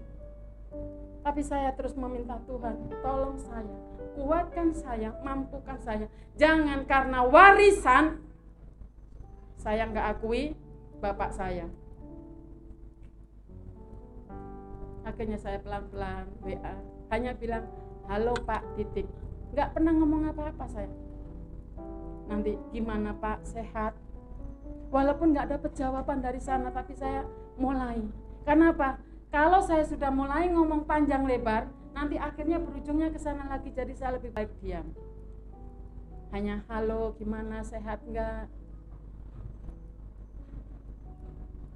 Tapi saya terus meminta Tuhan tolong saya. Kuatkan saya mampukan saya. Jangan karena warisan saya nggak akui bapak saya. Akhirnya saya pelan-pelan WA hanya bilang halo pak titik. Nggak pernah ngomong apa-apa saya. Nanti gimana pak? Sehat? Walaupun nggak dapat jawaban dari sana tapi saya mulai. Karena apa? Kalau saya sudah mulai ngomong panjang lebar nanti akhirnya berujungnya ke sana lagi jadi saya lebih baik diam. Hanya halo gimana? Sehat nggak?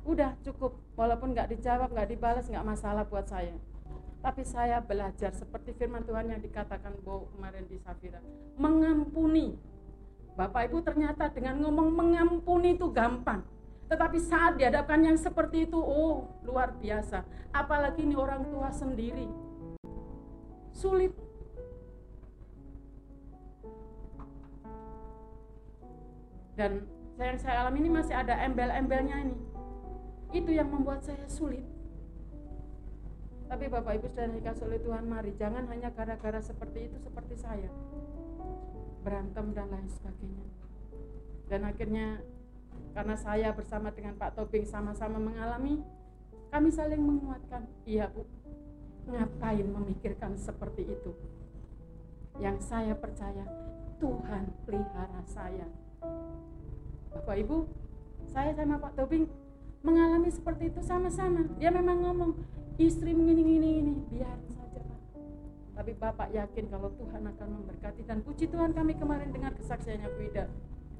Udah cukup. Walaupun nggak dijawab nggak dibalas nggak masalah buat saya tapi saya belajar seperti firman Tuhan yang dikatakan Bu kemarin di Safira. Mengampuni. Bapak Ibu ternyata dengan ngomong mengampuni itu gampang. Tetapi saat dihadapkan yang seperti itu oh luar biasa. Apalagi ini orang tua sendiri. Sulit. Dan yang saya alami ini masih ada embel-embelnya ini. Itu yang membuat saya sulit. Tapi Bapak Ibu sudah dikasih oleh Tuhan, mari jangan hanya gara-gara seperti itu seperti saya. Berantem dan lain sebagainya. Dan akhirnya karena saya bersama dengan Pak Tobing sama-sama mengalami, kami saling menguatkan. Iya Bu, ngapain memikirkan seperti itu? Yang saya percaya, Tuhan pelihara saya. Bapak Ibu, saya sama Pak Tobing mengalami seperti itu sama-sama. Dia memang ngomong, istri begini ini ini, biarin saja Pak. Tapi Bapak yakin kalau Tuhan akan memberkati dan puji Tuhan kami kemarin dengar kesaksiannya Bu Ida.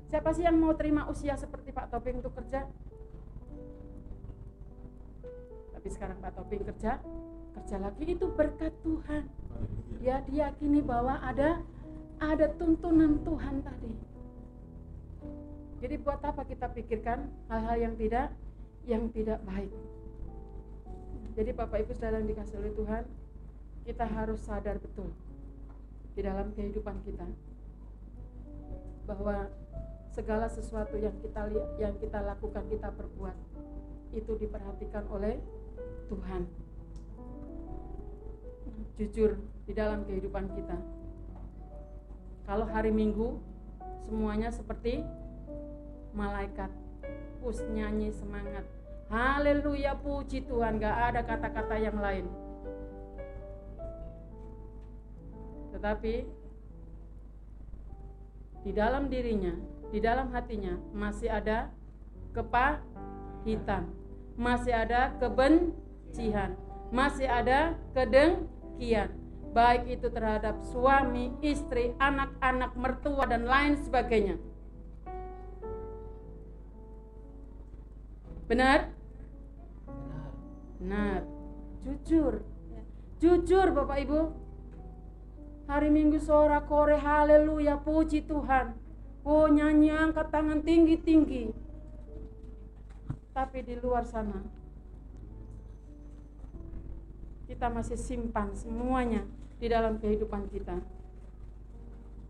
Siapa sih yang mau terima usia seperti Pak Toping untuk kerja? Tapi sekarang Pak Toping kerja, kerja lagi itu berkat Tuhan. Ya diyakini bahwa ada ada tuntunan Tuhan tadi. Jadi buat apa kita pikirkan hal-hal yang tidak yang tidak baik. Jadi Bapak Ibu yang dikasih oleh Tuhan, kita harus sadar betul di dalam kehidupan kita bahwa segala sesuatu yang kita lihat, yang kita lakukan, kita perbuat itu diperhatikan oleh Tuhan. Jujur di dalam kehidupan kita. Kalau hari Minggu semuanya seperti malaikat, pus nyanyi semangat, Haleluya puji Tuhan. Gak ada kata-kata yang lain. Tetapi Di dalam dirinya Di dalam hatinya masih ada kepahitan, masih ada kebencian, masih ada kedengkian, baik itu terhadap suami, istri, anak-anak, mertua, dan lain sebagainya. Benar? Benar. Jujur. Jujur Bapak Ibu. Hari Minggu sore kore haleluya puji Tuhan. Oh nyanyi angkat tangan tinggi-tinggi. Tapi di luar sana kita masih simpan semuanya di dalam kehidupan kita.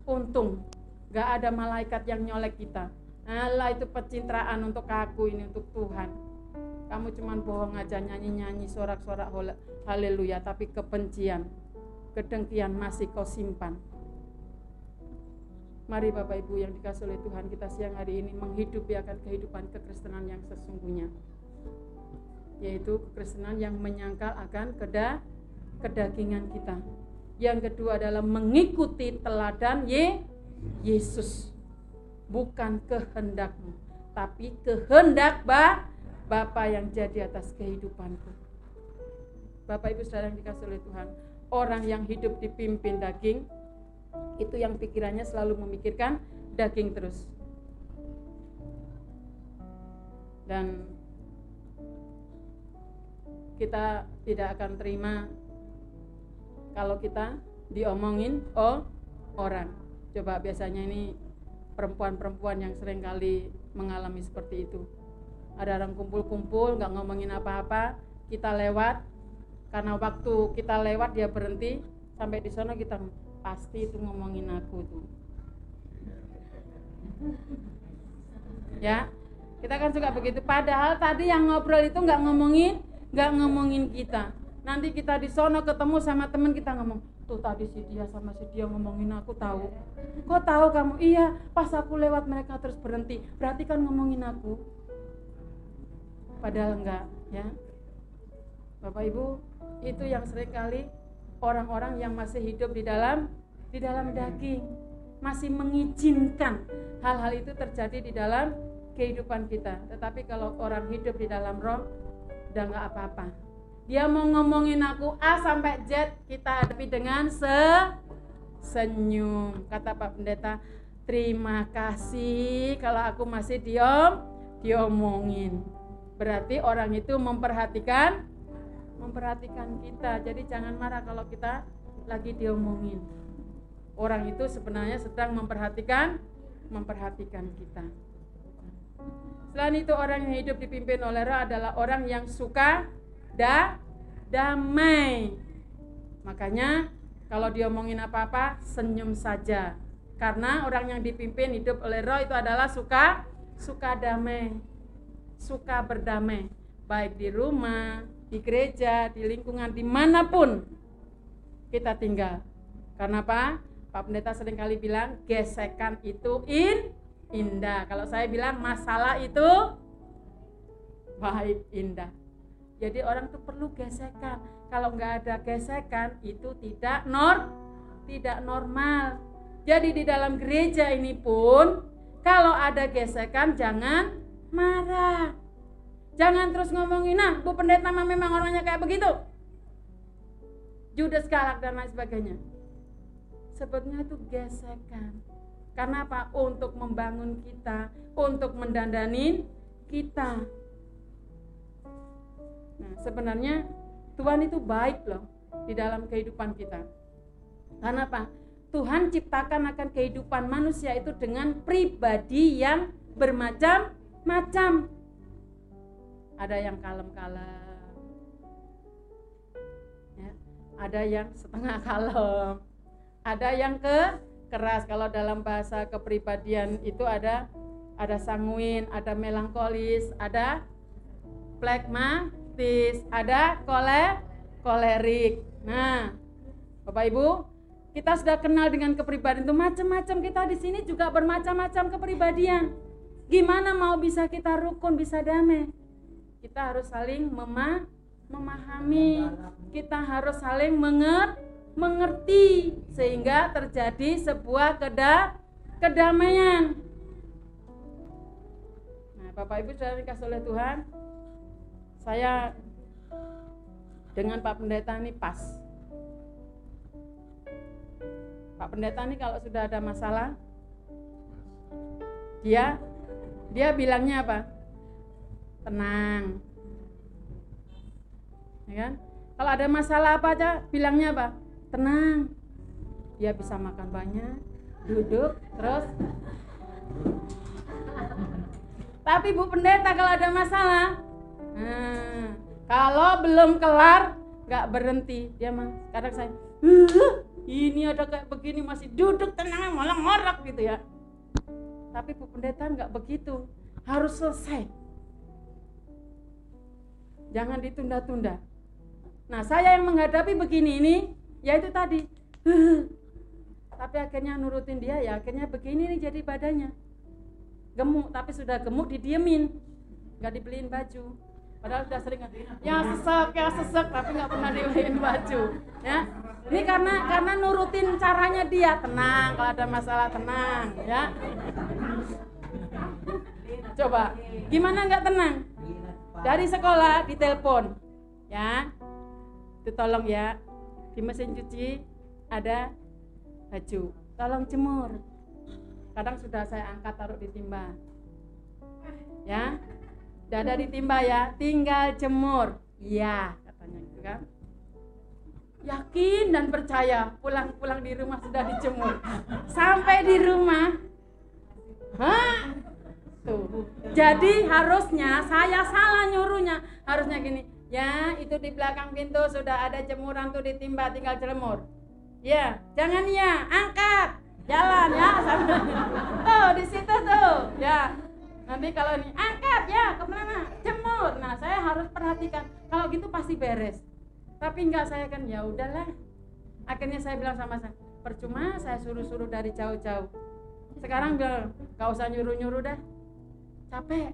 Untung gak ada malaikat yang nyolek kita. Allah itu pencitraan untuk aku ini untuk Tuhan. Kamu cuma bohong aja nyanyi-nyanyi sorak-sorak haleluya tapi kebencian, kedengkian masih kau simpan. Mari Bapak Ibu yang dikasih oleh Tuhan kita siang hari ini menghidupi akan kehidupan kekristenan yang sesungguhnya. Yaitu kekristenan yang menyangkal akan keda, kedagingan kita. Yang kedua adalah mengikuti teladan Ye, Yesus. Bukan kehendakmu, tapi kehendak ba, Bapa yang jadi atas kehidupanku. Bapak Ibu Saudara yang dikasih oleh Tuhan, orang yang hidup dipimpin daging itu yang pikirannya selalu memikirkan daging terus. Dan kita tidak akan terima kalau kita diomongin oh orang. Coba biasanya ini perempuan-perempuan yang sering kali mengalami seperti itu. Ada orang kumpul-kumpul nggak ngomongin apa-apa, kita lewat. Karena waktu kita lewat dia berhenti. Sampai di sana kita pasti itu ngomongin aku tuh. Ya kita kan suka begitu. Padahal tadi yang ngobrol itu nggak ngomongin nggak ngomongin kita. Nanti kita di sono ketemu sama temen kita ngomong tuh tadi si dia sama si dia ngomongin aku tahu. Kok tahu kamu? Iya pas aku lewat mereka terus berhenti. Berarti kan ngomongin aku padahal enggak ya Bapak Ibu itu yang sering kali orang-orang yang masih hidup di dalam di dalam daging masih mengizinkan hal-hal itu terjadi di dalam kehidupan kita. Tetapi kalau orang hidup di dalam roh, udah nggak apa-apa. Dia mau ngomongin aku A sampai Z, kita hadapi dengan se senyum. Kata Pak Pendeta, terima kasih kalau aku masih diom, diomongin. Berarti orang itu memperhatikan memperhatikan kita. Jadi jangan marah kalau kita lagi diomongin. Orang itu sebenarnya sedang memperhatikan memperhatikan kita. Selain itu orang yang hidup dipimpin oleh roh adalah orang yang suka da damai. Makanya kalau diomongin apa-apa senyum saja. Karena orang yang dipimpin hidup oleh roh itu adalah suka suka damai. Suka berdamai baik di rumah, di gereja, di lingkungan, di mana pun kita tinggal. Karena apa? Pak Pendeta sering kali bilang gesekan itu in indah. Kalau saya bilang masalah itu baik indah. Jadi orang tuh perlu gesekan. Kalau nggak ada gesekan itu tidak nor tidak normal. Jadi di dalam gereja ini pun kalau ada gesekan jangan marah. Jangan terus ngomongin, nah Bu Pendeta memang orangnya kayak begitu. Judes galak dan lain sebagainya. Sebetulnya itu gesekan. Karena apa? Untuk membangun kita, untuk mendandani kita. Nah, sebenarnya Tuhan itu baik loh di dalam kehidupan kita. Karena apa? Tuhan ciptakan akan kehidupan manusia itu dengan pribadi yang bermacam-macam ada yang kalem-kalem. Ya, ada yang setengah kalem. Ada yang ke keras. Kalau dalam bahasa kepribadian itu ada ada sanguin ada melankolis ada plekmatis ada kole kolerik. Nah bapak ibu kita sudah kenal dengan kepribadian itu macam-macam. Kita di sini juga bermacam-macam kepribadian gimana mau bisa kita rukun bisa damai? Kita harus saling mema memahami. Kita harus saling menger mengerti sehingga terjadi sebuah keda kedamaian. Bapak Ibu sudah dikasih oleh Tuhan, saya dengan Pak Pendeta ini pas. Pak Pendeta ini kalau sudah ada masalah, dia dia bilangnya apa? Tenang. Ya kan? Kalau ada masalah apa aja, bilangnya apa? Tenang. Dia bisa makan banyak, duduk, terus tapi Bu Pendeta kalau ada masalah, nah, kalau belum kelar nggak berhenti dia mah kadang saya ini ada kayak begini masih duduk tenang malah ngorok gitu ya tapi Bu Pendeta nggak begitu. Harus selesai. Jangan ditunda-tunda. Nah saya yang menghadapi begini ini yaitu tadi. Tapi akhirnya nurutin dia ya akhirnya begini nih jadi badannya. Gemuk tapi sudah gemuk didiemin. Nggak dibeliin baju. Padahal sudah sering ya sesek ya sesek tapi nggak pernah dibeliin baju ya. Ini karena karena nurutin caranya dia. Tenang kalau ada masalah tenang ya coba gimana nggak tenang? Dari sekolah ditelepon ya. Itu tolong ya di mesin cuci ada baju. Tolong jemur. Kadang sudah saya angkat taruh di timba. Ya sudah ada di timba ya tinggal jemur. Iya katanya gitu kan. Yakin dan percaya pulang-pulang di rumah sudah dijemur. Sampai di rumah. Hah? Tuh jadi harusnya saya salah nyuruhnya. Harusnya gini ya itu di belakang pintu sudah ada jemuran tuh ditimba tinggal jemur ya jangan ya angkat. Jalan ya sambil tuh di situ tuh. Ya nanti kalau ini angkat ya ke mana? Jemur. Nah saya harus perhatikan. Kalau gitu pasti beres. Tapi enggak saya kan ya udahlah. Akhirnya saya bilang sama saya percuma saya suruh-suruh dari jauh-jauh. Sekarang bilang gak usah nyuruh-nyuruh dah capek.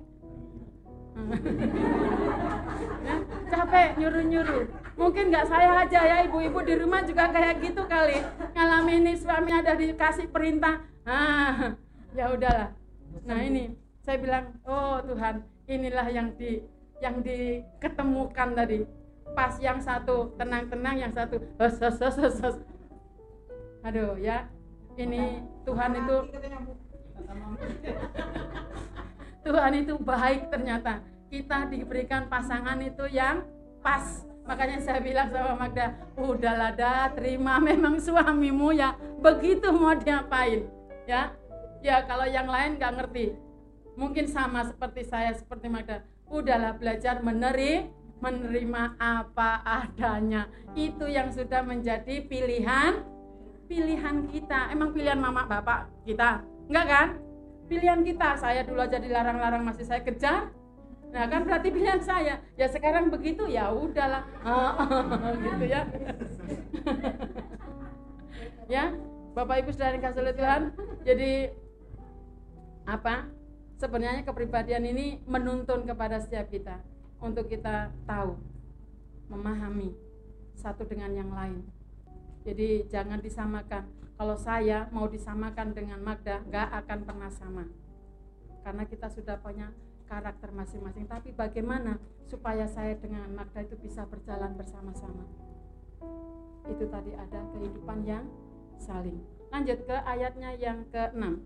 Ya, capek nyuruh-nyuruh. Mungkin nggak saya aja ya ibu-ibu di rumah juga kayak gitu kali. Ngalamin ini suaminya ada dikasih perintah. Ah ya udahlah. Nah ini saya bilang oh Tuhan inilah yang di yang diketemukan tadi. Pas yang satu tenang-tenang yang satu hos, hos, hos, hos, hos. aduh ya. Ini Tuhan itu Tuhan itu baik ternyata. Kita diberikan pasangan itu yang pas. Makanya saya bilang sama Magda udahlah dah terima. Memang suamimu ya begitu mau diapain. Ya ya kalau yang lain nggak ngerti. Mungkin sama seperti saya seperti Magda. Udahlah belajar meneri menerima apa adanya. Itu yang sudah menjadi pilihan pilihan kita. Emang pilihan mama bapak kita? Enggak kan pilihan kita saya dulu aja dilarang-larang masih saya kejar Nah kan berarti pilihan saya. Ya sekarang begitu ya udahlah. gitu ya. ya, Bapak Ibu sudah dikasih oleh Tuhan. Jadi apa? Sebenarnya kepribadian ini menuntun kepada setiap kita untuk kita tahu, memahami satu dengan yang lain. Jadi jangan disamakan. Kalau saya mau disamakan dengan Magda, nggak akan pernah sama. Karena kita sudah punya karakter masing-masing. Tapi bagaimana supaya saya dengan Magda itu bisa berjalan bersama-sama? Itu tadi ada kehidupan yang saling. Lanjut ke ayatnya yang ke-6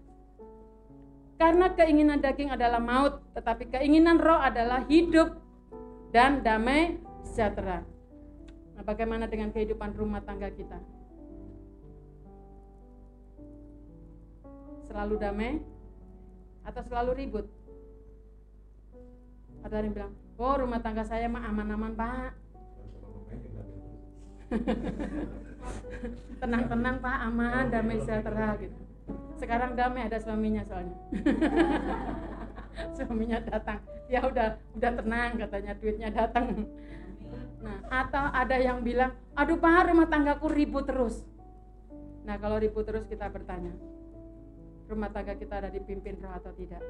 karena keinginan daging adalah maut tetapi keinginan roh adalah hidup dan damai sejahtera. Nah bagaimana dengan kehidupan rumah tangga kita selalu damai atau selalu ribut? Ada yang bilang oh rumah tangga saya mah aman-aman pak. Tenang-tenang pak aman damai sejahtera gitu. Sekarang damai ada suaminya soalnya. Suaminya datang. Ya udah udah tenang katanya duitnya datang. Nah atau ada yang bilang aduh pak rumah tanggaku ribut terus. Nah kalau ribut terus kita bertanya rumah tangga kita ada dipimpin roh atau tidak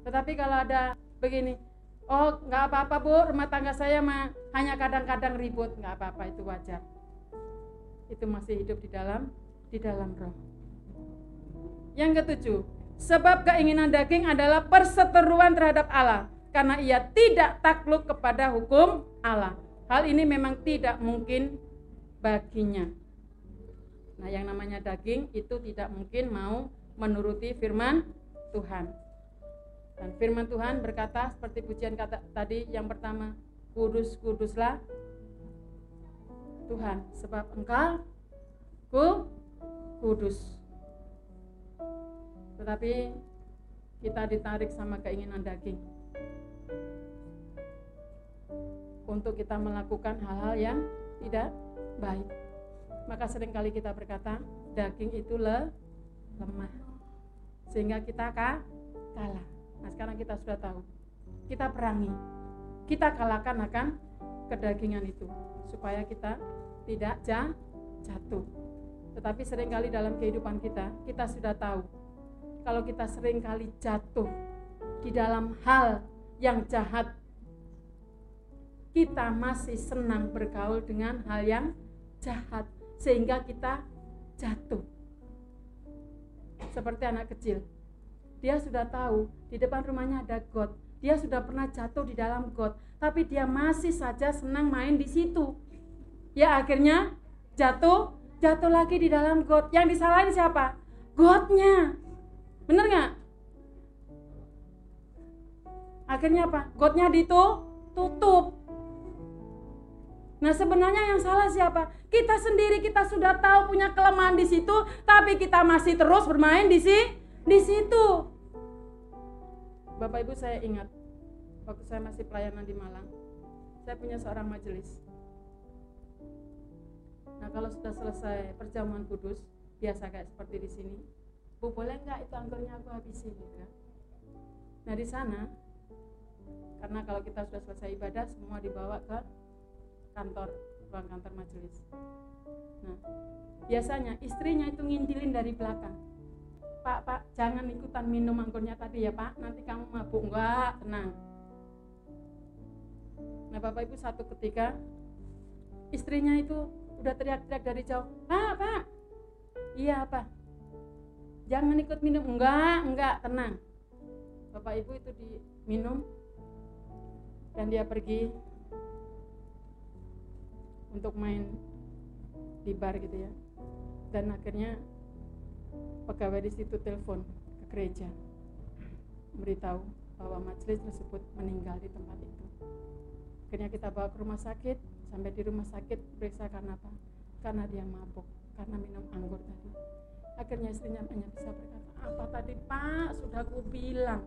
tetapi kalau ada begini, oh nggak apa-apa bu, rumah tangga saya mah hanya kadang-kadang ribut, nggak apa-apa itu wajar. Itu masih hidup di dalam di dalam roh. Yang ketujuh, Sebab keinginan daging adalah perseteruan terhadap Allah karena ia tidak takluk kepada hukum Allah. Hal ini memang tidak mungkin baginya. Nah, yang namanya daging itu tidak mungkin mau menuruti firman Tuhan. Dan firman Tuhan berkata seperti pujian kata tadi yang pertama, kudus kuduslah Tuhan sebab engkau ku kudus. Tetapi kita ditarik sama keinginan daging untuk kita melakukan hal-hal yang tidak baik. Maka sering kali kita berkata, daging itu le, lemah. Sehingga kita kah, kalah. Nah sekarang kita sudah tahu. Kita perangi. Kita kalahkan akan kedagingan itu. Supaya kita tidak jatuh. Tetapi sering kali dalam kehidupan kita, kita sudah tahu. Kalau kita sering kali jatuh di dalam hal yang jahat kita masih senang bergaul dengan hal yang jahat sehingga kita jatuh. Seperti anak kecil. Dia sudah tahu di depan rumahnya ada got. Dia sudah pernah jatuh di dalam got, tapi dia masih saja senang main di situ. Ya akhirnya jatuh, jatuh lagi di dalam got. Yang disalahin siapa? Gotnya. Bener nggak? Akhirnya apa? Gotnya ditutup Nah sebenarnya yang salah siapa? Kita sendiri kita sudah tahu punya kelemahan di situ, tapi kita masih terus bermain di si di situ. Bapak Ibu saya ingat waktu saya masih pelayanan di Malang, saya punya seorang majelis. Nah kalau sudah selesai perjamuan kudus, biasa kayak seperti di sini, Bu boleh nggak itu anggurnya aku habisin gitu? Nah di sana, karena kalau kita sudah selesai ibadah, semua dibawa ke kantor ruang kantor majelis. Nah, biasanya istrinya itu ngintilin dari belakang. Pak, Pak, jangan ikutan minum anggurnya tadi ya Pak, nanti kamu mabuk. Enggak, tenang. Nah, Bapak Ibu satu ketika istrinya itu udah teriak-teriak dari jauh, Pak, Pak, iya apa? Jangan ikut minum. Enggak, enggak, tenang. Bapak Ibu itu diminum dan dia pergi untuk main di bar gitu ya. Dan akhirnya pegawai di situ telepon ke gereja. Memberitahu bahwa majelis tersebut meninggal di tempat itu. Akhirnya kita bawa ke rumah sakit. Sampai di rumah sakit periksa karena apa? Karena dia mabuk karena minum anggur tadi. Akhirnya istrinya hanya bisa berkata apa tadi pak? Sudah aku bilang.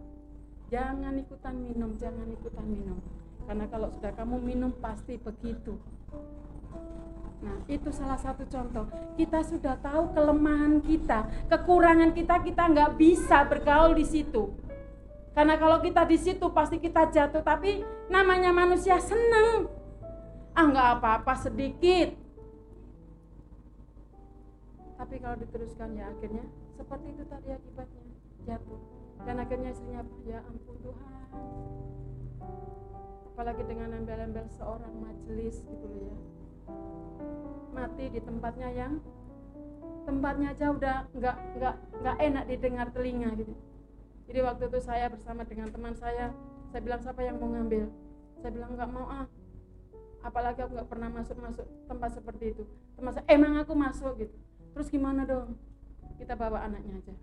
Jangan ikutan minum jangan ikutan minum. Karena kalau sudah kamu minum pasti begitu Nah, itu salah satu contoh. Kita sudah tahu kelemahan kita, kekurangan kita, kita nggak bisa bergaul di situ. Karena kalau kita di situ pasti kita jatuh, tapi namanya manusia senang. Ah nggak apa-apa sedikit. Tapi kalau diteruskan ya akhirnya seperti itu tadi akibatnya jatuh. Dan akhirnya istrinya ya ampun Tuhan. Apalagi dengan embel-embel seorang majelis gitu ya mati di tempatnya yang tempatnya aja udah nggak nggak nggak enak didengar telinga gitu. Jadi waktu itu saya bersama dengan teman saya saya bilang siapa yang mau ngambil? Saya bilang nggak mau ah. Apalagi aku nggak pernah masuk masuk tempat seperti itu. Teman saya emang aku masuk gitu. Terus gimana dong? Kita bawa anaknya aja.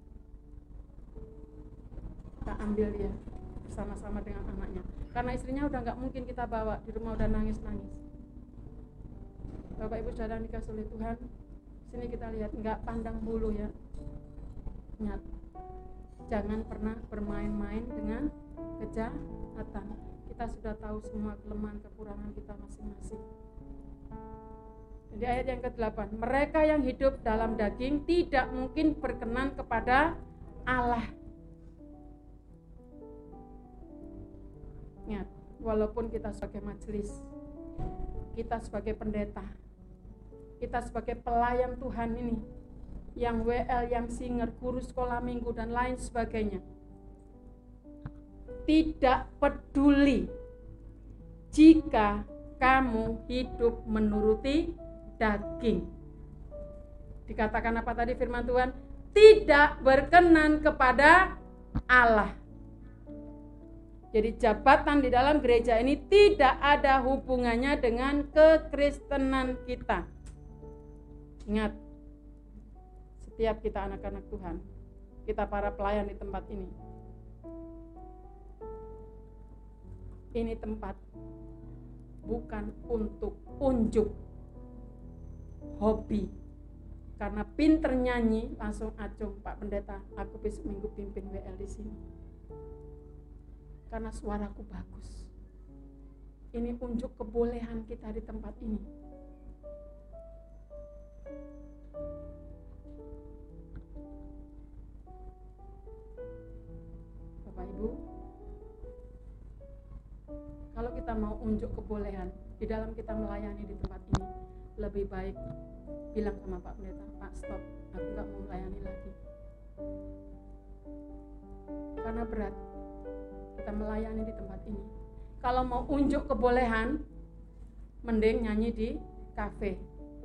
Kita ambil dia bersama-sama dengan anaknya. Karena istrinya udah nggak mungkin kita bawa di rumah udah nangis nangis Bapak Ibu saudara dikasih oleh Tuhan sini kita lihat nggak pandang bulu ya. Ingat jangan pernah bermain-main dengan kejahatan. Kita sudah tahu semua kelemahan kekurangan kita masing-masing. Jadi ayat yang ke-8 mereka yang hidup dalam daging tidak mungkin berkenan kepada Allah. Ingat walaupun kita sebagai majelis kita sebagai pendeta kita sebagai pelayan Tuhan ini yang WL, yang singer, guru sekolah minggu dan lain sebagainya tidak peduli jika kamu hidup menuruti daging. Dikatakan apa tadi firman Tuhan? tidak berkenan kepada Allah. Jadi jabatan di dalam gereja ini tidak ada hubungannya dengan kekristenan kita. Ingat, setiap kita anak-anak Tuhan, kita para pelayan di tempat ini. Ini tempat bukan untuk unjuk hobi karena pinter nyanyi langsung acung Pak Pendeta aku besok minggu pimpin WL di sini karena suaraku bagus. Ini unjuk kebolehan kita di tempat ini. Bapak Ibu, kalau kita mau unjuk kebolehan di dalam kita melayani di tempat ini, lebih baik bilang sama Pak Pendeta, Pak stop, aku nggak mau melayani lagi. Karena berat, kita melayani di tempat ini. Kalau mau unjuk kebolehan, mending nyanyi di kafe,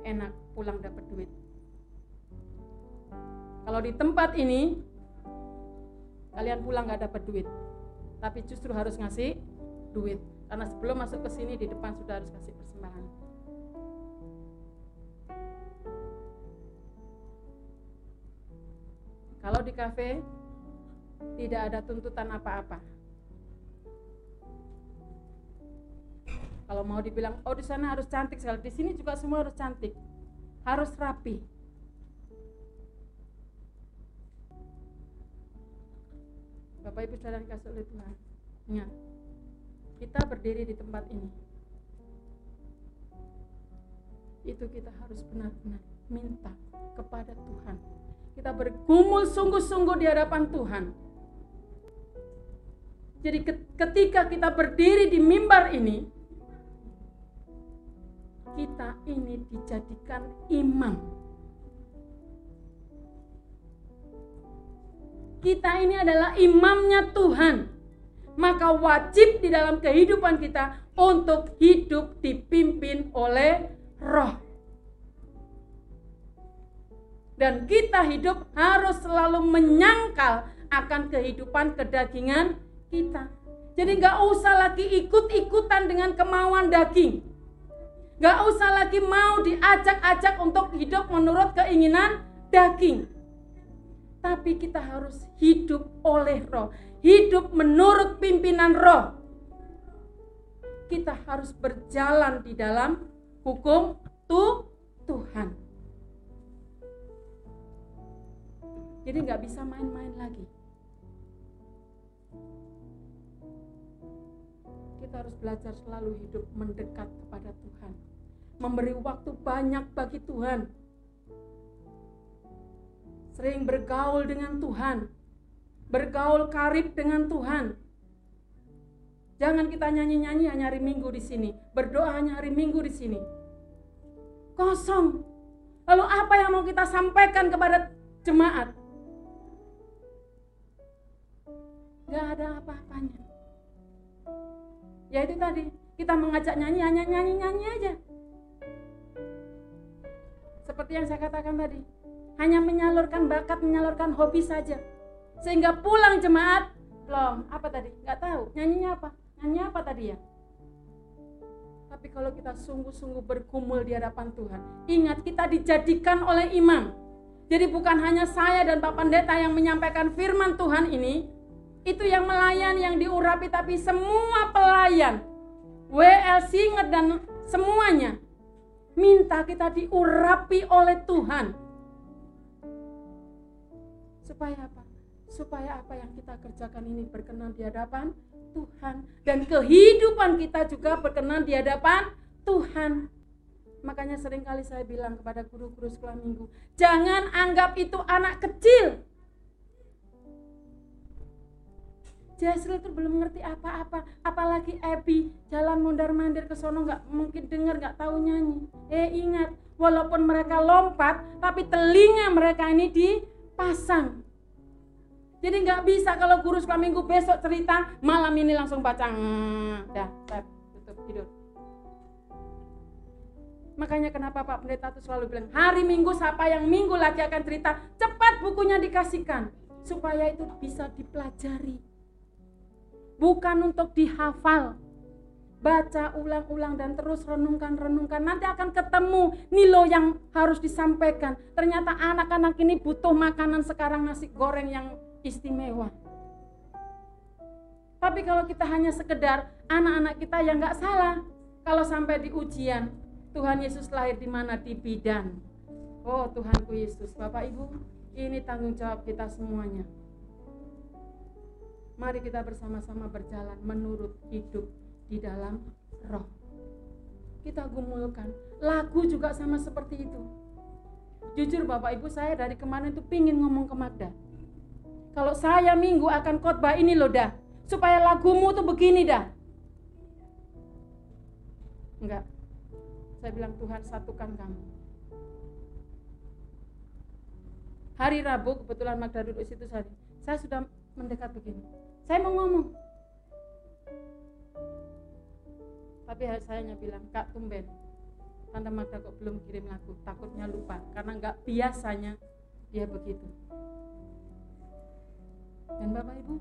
enak pulang dapat duit. Kalau di tempat ini, kalian pulang nggak dapat duit, tapi justru harus ngasih duit. Karena sebelum masuk ke sini di depan sudah harus kasih persembahan. Kalau di kafe tidak ada tuntutan apa-apa. Kalau mau dibilang, oh di sana harus cantik sekali, di sini juga semua harus cantik, harus rapi. Bapak Ibu saudara kasih oleh Tuhan, ingat, kita berdiri di tempat ini, itu kita harus benar-benar minta kepada Tuhan. Kita bergumul sungguh-sungguh di hadapan Tuhan. Jadi ketika kita berdiri di mimbar ini, kita ini dijadikan imam. Kita ini adalah imamnya Tuhan. Maka wajib di dalam kehidupan kita untuk hidup dipimpin oleh roh. Dan kita hidup harus selalu menyangkal akan kehidupan kedagingan kita. Jadi nggak usah lagi ikut-ikutan dengan kemauan daging. Gak usah lagi mau diajak-ajak untuk hidup menurut keinginan daging. Tapi kita harus hidup oleh roh. Hidup menurut pimpinan roh. Kita harus berjalan di dalam hukum tu Tuhan. Jadi nggak bisa main-main lagi. kita harus belajar selalu hidup mendekat kepada Tuhan. Memberi waktu banyak bagi Tuhan. Sering bergaul dengan Tuhan. Bergaul karib dengan Tuhan. Jangan kita nyanyi-nyanyi hanya hari Minggu di sini, berdoa hanya hari Minggu di sini. Kosong. Lalu apa yang mau kita sampaikan kepada jemaat? Gak ada apa-apanya. Ya itu tadi, kita mengajak nyanyi hanya nyanyi-nyanyi aja. Seperti yang saya katakan tadi, hanya menyalurkan bakat, menyalurkan hobi saja. Sehingga pulang jemaat, belum, apa tadi? Nggak tahu, nyanyinya apa? Nyanyi apa tadi ya? Tapi kalau kita sungguh-sungguh berkumul di hadapan Tuhan, ingat kita dijadikan oleh imam. Jadi bukan hanya saya dan Pak Pendeta yang menyampaikan firman Tuhan ini, itu yang melayani, yang diurapi, tapi semua pelayan, WL Singet dan semuanya, minta kita diurapi oleh Tuhan. Supaya apa? Supaya apa yang kita kerjakan ini berkenan di hadapan Tuhan. Dan kehidupan kita juga berkenan di hadapan Tuhan. Makanya sering kali saya bilang kepada guru-guru sekolah minggu, jangan anggap itu anak kecil. Jasril tuh belum ngerti apa-apa. Apalagi Ebi jalan mundar mandir ke sono nggak mungkin dengar nggak tahu nyanyi. Eh ingat walaupun mereka lompat tapi telinga mereka ini dipasang. Jadi nggak bisa kalau guru sekolah minggu besok cerita malam ini langsung baca. Hmm, dah tutup tidur. Makanya kenapa Pak Pendeta tuh selalu bilang hari Minggu siapa yang minggu lagi akan cerita cepat bukunya dikasihkan, supaya itu bisa dipelajari. Bukan untuk dihafal. Baca ulang-ulang dan terus renungkan-renungkan. Nanti akan ketemu nilo yang harus disampaikan. Ternyata anak-anak ini butuh makanan sekarang nasi goreng yang istimewa. Tapi kalau kita hanya sekedar anak-anak kita yang nggak salah, kalau sampai di ujian, Tuhan Yesus lahir di mana? Di bidan. Oh Tuhanku Yesus, Bapak Ibu, ini tanggung jawab kita semuanya. Mari kita bersama-sama berjalan menurut hidup di dalam roh. Kita gumulkan. Lagu juga sama seperti itu. Jujur Bapak Ibu saya dari kemarin itu pingin ngomong ke Magda. Kalau saya minggu akan khotbah ini loh dah. Supaya lagumu tuh begini dah. Enggak. Saya bilang Tuhan satukan kamu hari Rabu kebetulan Magda duduk situ saya, saya sudah mendekat begini saya mau ngomong. Tapi saya hanya bilang kak tumben Tante Magda kok belum kirim lagu? Takutnya lupa karena nggak biasanya dia begitu. Dan Bapak Ibu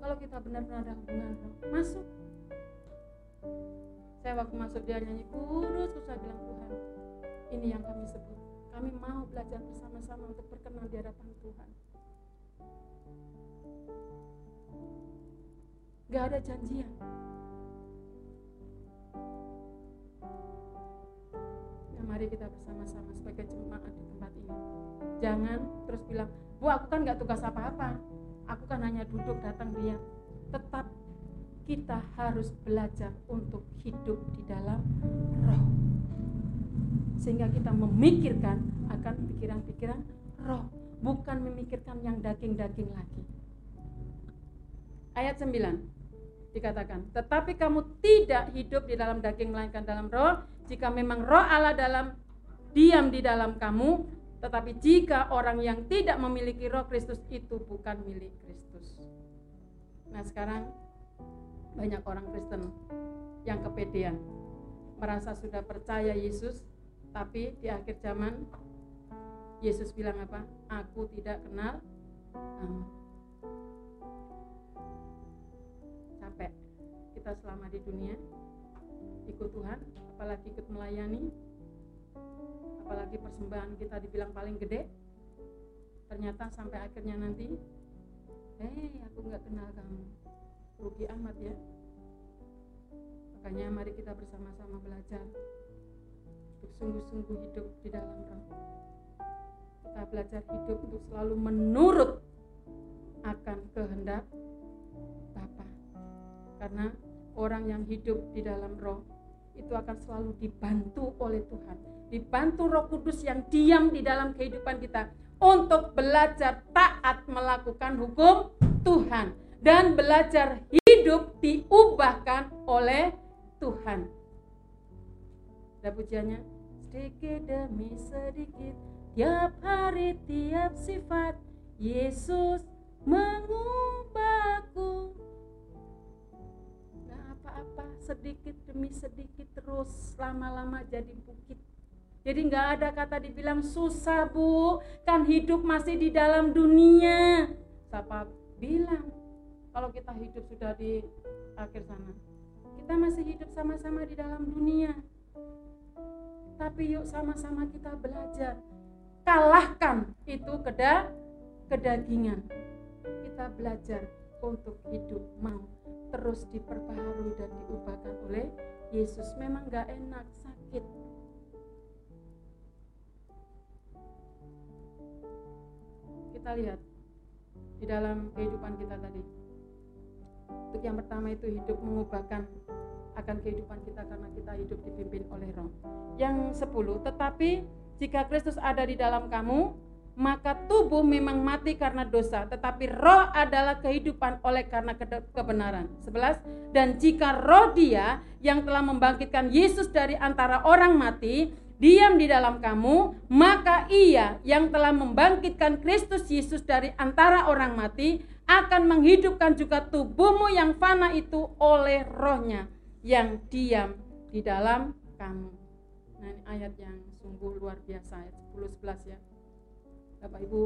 kalau kita benar-benar ada hubungan masuk. Saya waktu masuk dia nyanyi kurus saya bilang Tuhan ini yang kami sebut. Kami mau belajar bersama-sama untuk berkenan di hadapan Tuhan. Gak ada janjian. Ya, mari kita bersama-sama sebagai jemaat di tempat ini. Jangan terus bilang, Bu aku kan gak tugas apa-apa. Aku kan hanya duduk datang dia. Tetap kita harus belajar untuk hidup di dalam roh sehingga kita memikirkan akan pikiran-pikiran roh bukan memikirkan yang daging-daging lagi. Ayat 9 dikatakan tetapi kamu tidak hidup di dalam daging melainkan dalam roh. Jika memang roh Allah dalam diam di dalam kamu tetapi jika orang yang tidak memiliki roh Kristus itu bukan milik Kristus. Nah sekarang banyak orang Kristen yang kepedean merasa sudah percaya Yesus tapi di akhir zaman Yesus bilang apa? Aku tidak kenal kamu. Capek kita selama di dunia ikut Tuhan, apalagi ikut melayani, apalagi persembahan kita dibilang paling gede. Ternyata sampai akhirnya nanti, hei aku nggak kenal kamu, rugi amat ya. Makanya mari kita bersama-sama belajar untuk sungguh-sungguh hidup di dalam roh. Kita belajar hidup untuk selalu menurut akan kehendak Bapa. Karena orang yang hidup di dalam roh itu akan selalu dibantu oleh Tuhan. Dibantu Roh Kudus yang diam di dalam kehidupan kita untuk belajar taat melakukan hukum Tuhan dan belajar hidup diubahkan oleh Tuhan. Ada pujiannya? Sedikit demi sedikit, tiap hari, tiap sifat, Yesus mengubahku. Gak apa-apa, sedikit demi sedikit terus lama-lama jadi bukit. Jadi nggak ada kata dibilang susah bu, kan hidup masih di dalam dunia. Siapa bilang kalau kita hidup sudah di akhir sana? Kita masih hidup sama-sama di dalam dunia. Tapi yuk sama-sama kita belajar. Kalahkan itu keda kedagingan. Kita belajar untuk hidup mau terus diperbaharui dan diubahkan oleh Yesus. Memang gak enak, sakit. Kita lihat di dalam kehidupan kita tadi. Untuk yang pertama itu hidup mengubahkan akan kehidupan kita karena kita hidup dipimpin oleh roh. Yang sepuluh, tetapi jika Kristus ada di dalam kamu, maka tubuh memang mati karena dosa, tetapi roh adalah kehidupan oleh karena kebenaran. Sebelas, dan jika roh dia yang telah membangkitkan Yesus dari antara orang mati, diam di dalam kamu, maka ia yang telah membangkitkan Kristus Yesus dari antara orang mati akan menghidupkan juga tubuhmu yang fana itu oleh rohnya yang diam di dalam kamu. Nah ini ayat yang sungguh luar biasa ayat 10 11 ya. Bapak Ibu,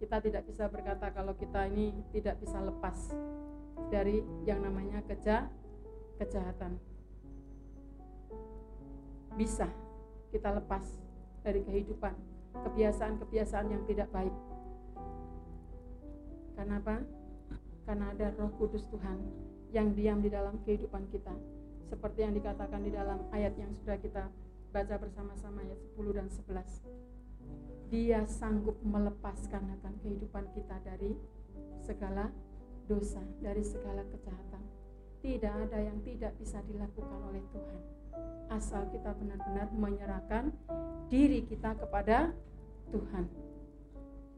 kita tidak bisa berkata kalau kita ini tidak bisa lepas dari yang namanya keja kejahatan. Bisa kita lepas dari kehidupan, kebiasaan-kebiasaan yang tidak baik. Karena apa? Karena ada Roh Kudus Tuhan yang diam di dalam kehidupan kita. Seperti yang dikatakan di dalam ayat yang sudah kita baca bersama-sama ayat 10 dan 11. Dia sanggup melepaskan akan kehidupan kita dari segala dosa, dari segala kejahatan. Tidak ada yang tidak bisa dilakukan oleh Tuhan. Asal kita benar-benar menyerahkan diri kita kepada Tuhan.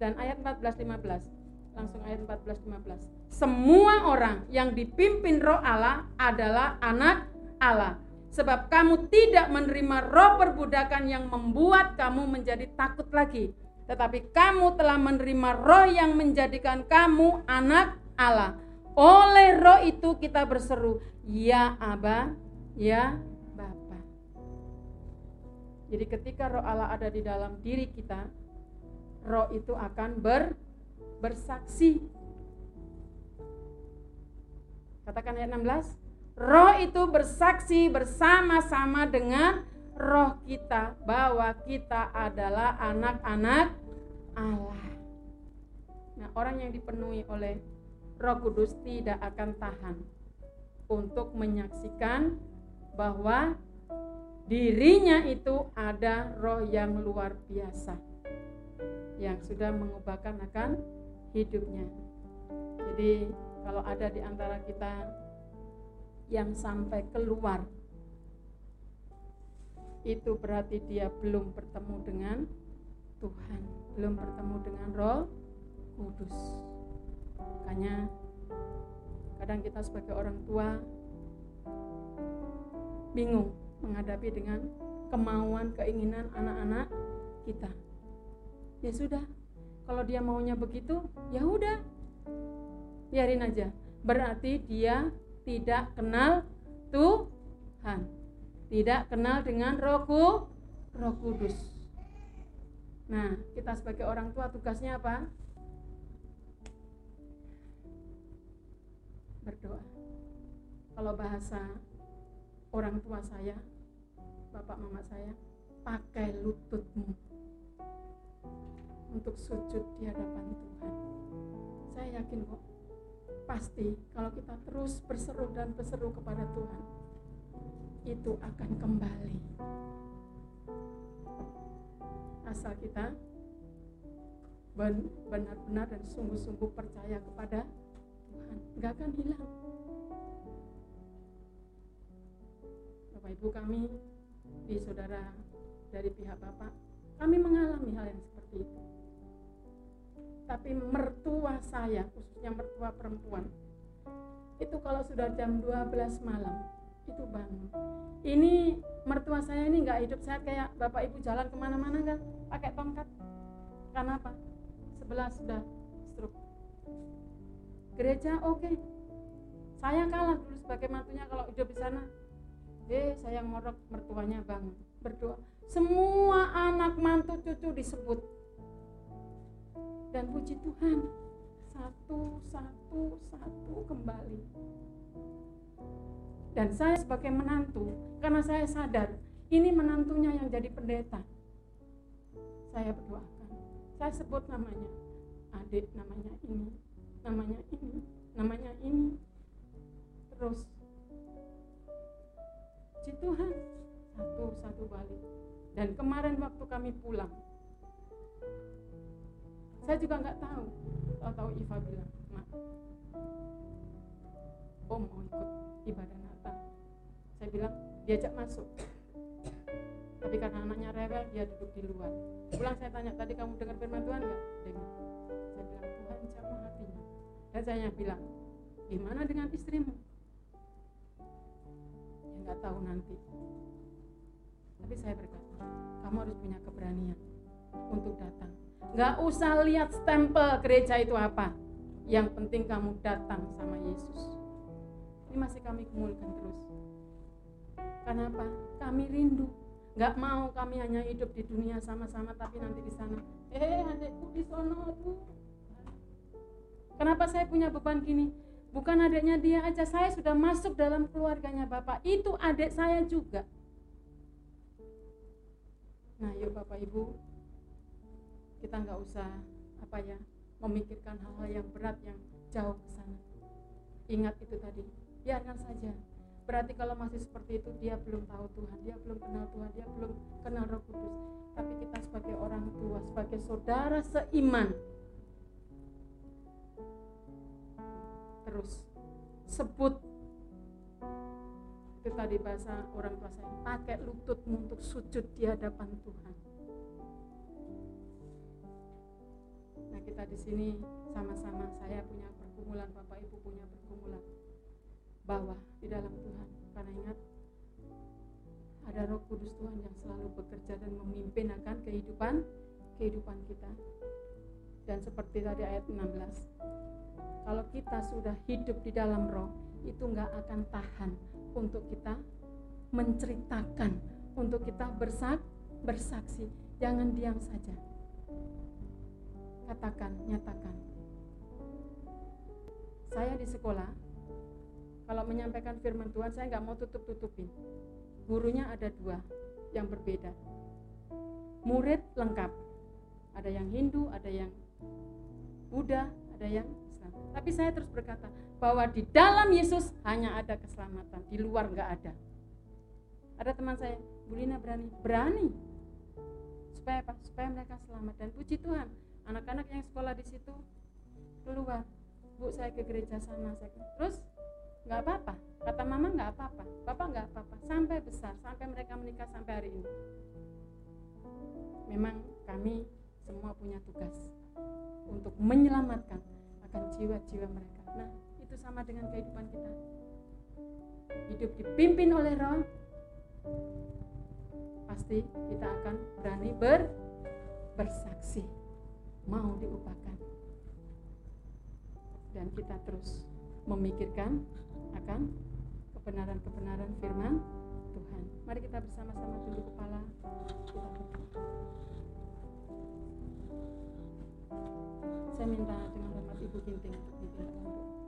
Dan ayat 14 15, langsung ayat 14 15. Semua orang yang dipimpin roh Allah adalah anak Allah sebab kamu tidak menerima roh perbudakan yang membuat kamu menjadi takut lagi, tetapi kamu telah menerima roh yang menjadikan kamu anak Allah. Oleh roh itu kita berseru, "Ya Aba, ya Bapa." Jadi ketika roh Allah ada di dalam diri kita, roh itu akan ber, bersaksi. Katakan ayat 16. Roh itu bersaksi bersama-sama dengan roh kita bahwa kita adalah anak-anak Allah. Nah, orang yang dipenuhi oleh Roh Kudus tidak akan tahan untuk menyaksikan bahwa dirinya itu ada roh yang luar biasa yang sudah mengubahkan akan hidupnya. Jadi, kalau ada di antara kita yang sampai keluar itu berarti dia belum bertemu dengan Tuhan, belum bertemu dengan Roh Kudus. Makanya kadang kita sebagai orang tua bingung menghadapi dengan kemauan, keinginan anak-anak kita. Ya sudah, kalau dia maunya begitu, ya udah. Biarin aja. Berarti dia tidak kenal Tuhan. Tidak kenal dengan Roh, Roh Kudus. Nah, kita sebagai orang tua tugasnya apa? Berdoa. Kalau bahasa orang tua saya, bapak mama saya, pakai lututmu untuk sujud di hadapan Tuhan. Saya yakin kok pasti kalau kita terus berseru dan berseru kepada Tuhan itu akan kembali. Asal kita benar-benar dan sungguh-sungguh percaya kepada Tuhan nggak akan hilang. Bapak Ibu kami di saudara dari pihak Bapak kami mengalami hal yang seperti itu tapi mertua saya khususnya mertua perempuan. Itu kalau sudah jam 12 malam itu bangun. Ini mertua saya ini nggak hidup sehat kayak bapak ibu jalan ke mana-mana kan pakai tongkat. Karena apa? Sebelah sudah stroke. Gereja oke. Okay. saya kalah dulu sebagai mantunya kalau hidup di sana. Eh saya ngorok mertuanya bangun berdoa. Semua anak mantu cucu disebut dan puji Tuhan satu satu satu kembali. Dan saya sebagai menantu karena saya sadar ini menantunya yang jadi pendeta. Saya berdoakan. Saya sebut namanya. Adik namanya ini namanya ini namanya ini. Terus puji Tuhan satu satu balik. Dan kemarin waktu kami pulang saya juga nggak tahu. Tahu tahu Iva bilang mak om mau ikut ibadah Natal. Saya bilang diajak masuk. Tapi karena anaknya rewel dia duduk di luar. Pulang saya tanya tadi kamu dengar firman Tuhan nggak? Dengar saya bilang Tuhan jamah hatinya. Dan saya bilang gimana dengan istrimu? Ya nggak tahu nanti. Tapi saya berkata kamu harus punya keberanian untuk datang Gak usah lihat stempel gereja itu apa. Yang penting kamu datang sama Yesus. Ini masih kami kumulkan terus. Kenapa? Kami rindu. nggak mau kami hanya hidup di dunia sama-sama tapi nanti di sana eh adikku di sana kenapa saya punya beban gini bukan adiknya dia aja saya sudah masuk dalam keluarganya bapak itu adik saya juga nah yuk bapak ibu kita nggak usah apa ya memikirkan hal-hal yang berat yang jauh ke sana. Ingat itu tadi biarkan saja. Berarti kalau masih seperti itu dia belum tahu Tuhan dia belum kenal Tuhan dia belum kenal Roh Kudus. Tapi kita sebagai orang tua sebagai saudara seiman terus sebut. Itu tadi bahasa orang tua saya pakai lututmu untuk sujud di hadapan Tuhan nah kita di sini sama-sama saya punya pergumulan Bapak Ibu punya pergumulan bahwa di dalam Tuhan. Karena ingat ada Roh Kudus Tuhan yang selalu bekerja dan memimpin akan kehidupan kehidupan kita. Dan seperti tadi ayat 16 kalau kita sudah hidup di dalam roh itu nggak akan tahan untuk kita menceritakan untuk kita bersak bersaksi. Jangan diam saja katakan nyatakan. Saya di sekolah kalau menyampaikan firman Tuhan saya nggak mau tutup tutupin gurunya ada dua yang berbeda. Murid lengkap. Ada yang Hindu ada yang Buddha ada yang Islam. Tapi saya terus berkata bahwa di dalam Yesus hanya ada keselamatan di luar nggak ada. Ada teman saya Bulina berani berani supaya apa? Supaya mereka selamat. Dan puji Tuhan anak-anak yang sekolah di situ keluar bu saya ke gereja sana saya terus nggak apa-apa. Kata mama nggak apa-apa. Bapak nggak apa-apa. Sampai besar sampai mereka menikah sampai hari ini. Memang kami semua punya tugas untuk menyelamatkan akan jiwa-jiwa mereka. Nah itu sama dengan kehidupan kita. Hidup dipimpin oleh roh pasti kita akan berani ber bersaksi mau diupakan dan kita terus memikirkan akan kebenaran-kebenaran firman Tuhan. Mari kita bersama-sama tunduk kepala. Kita Saya minta dengan hormat Ibu Ginting untuk diminta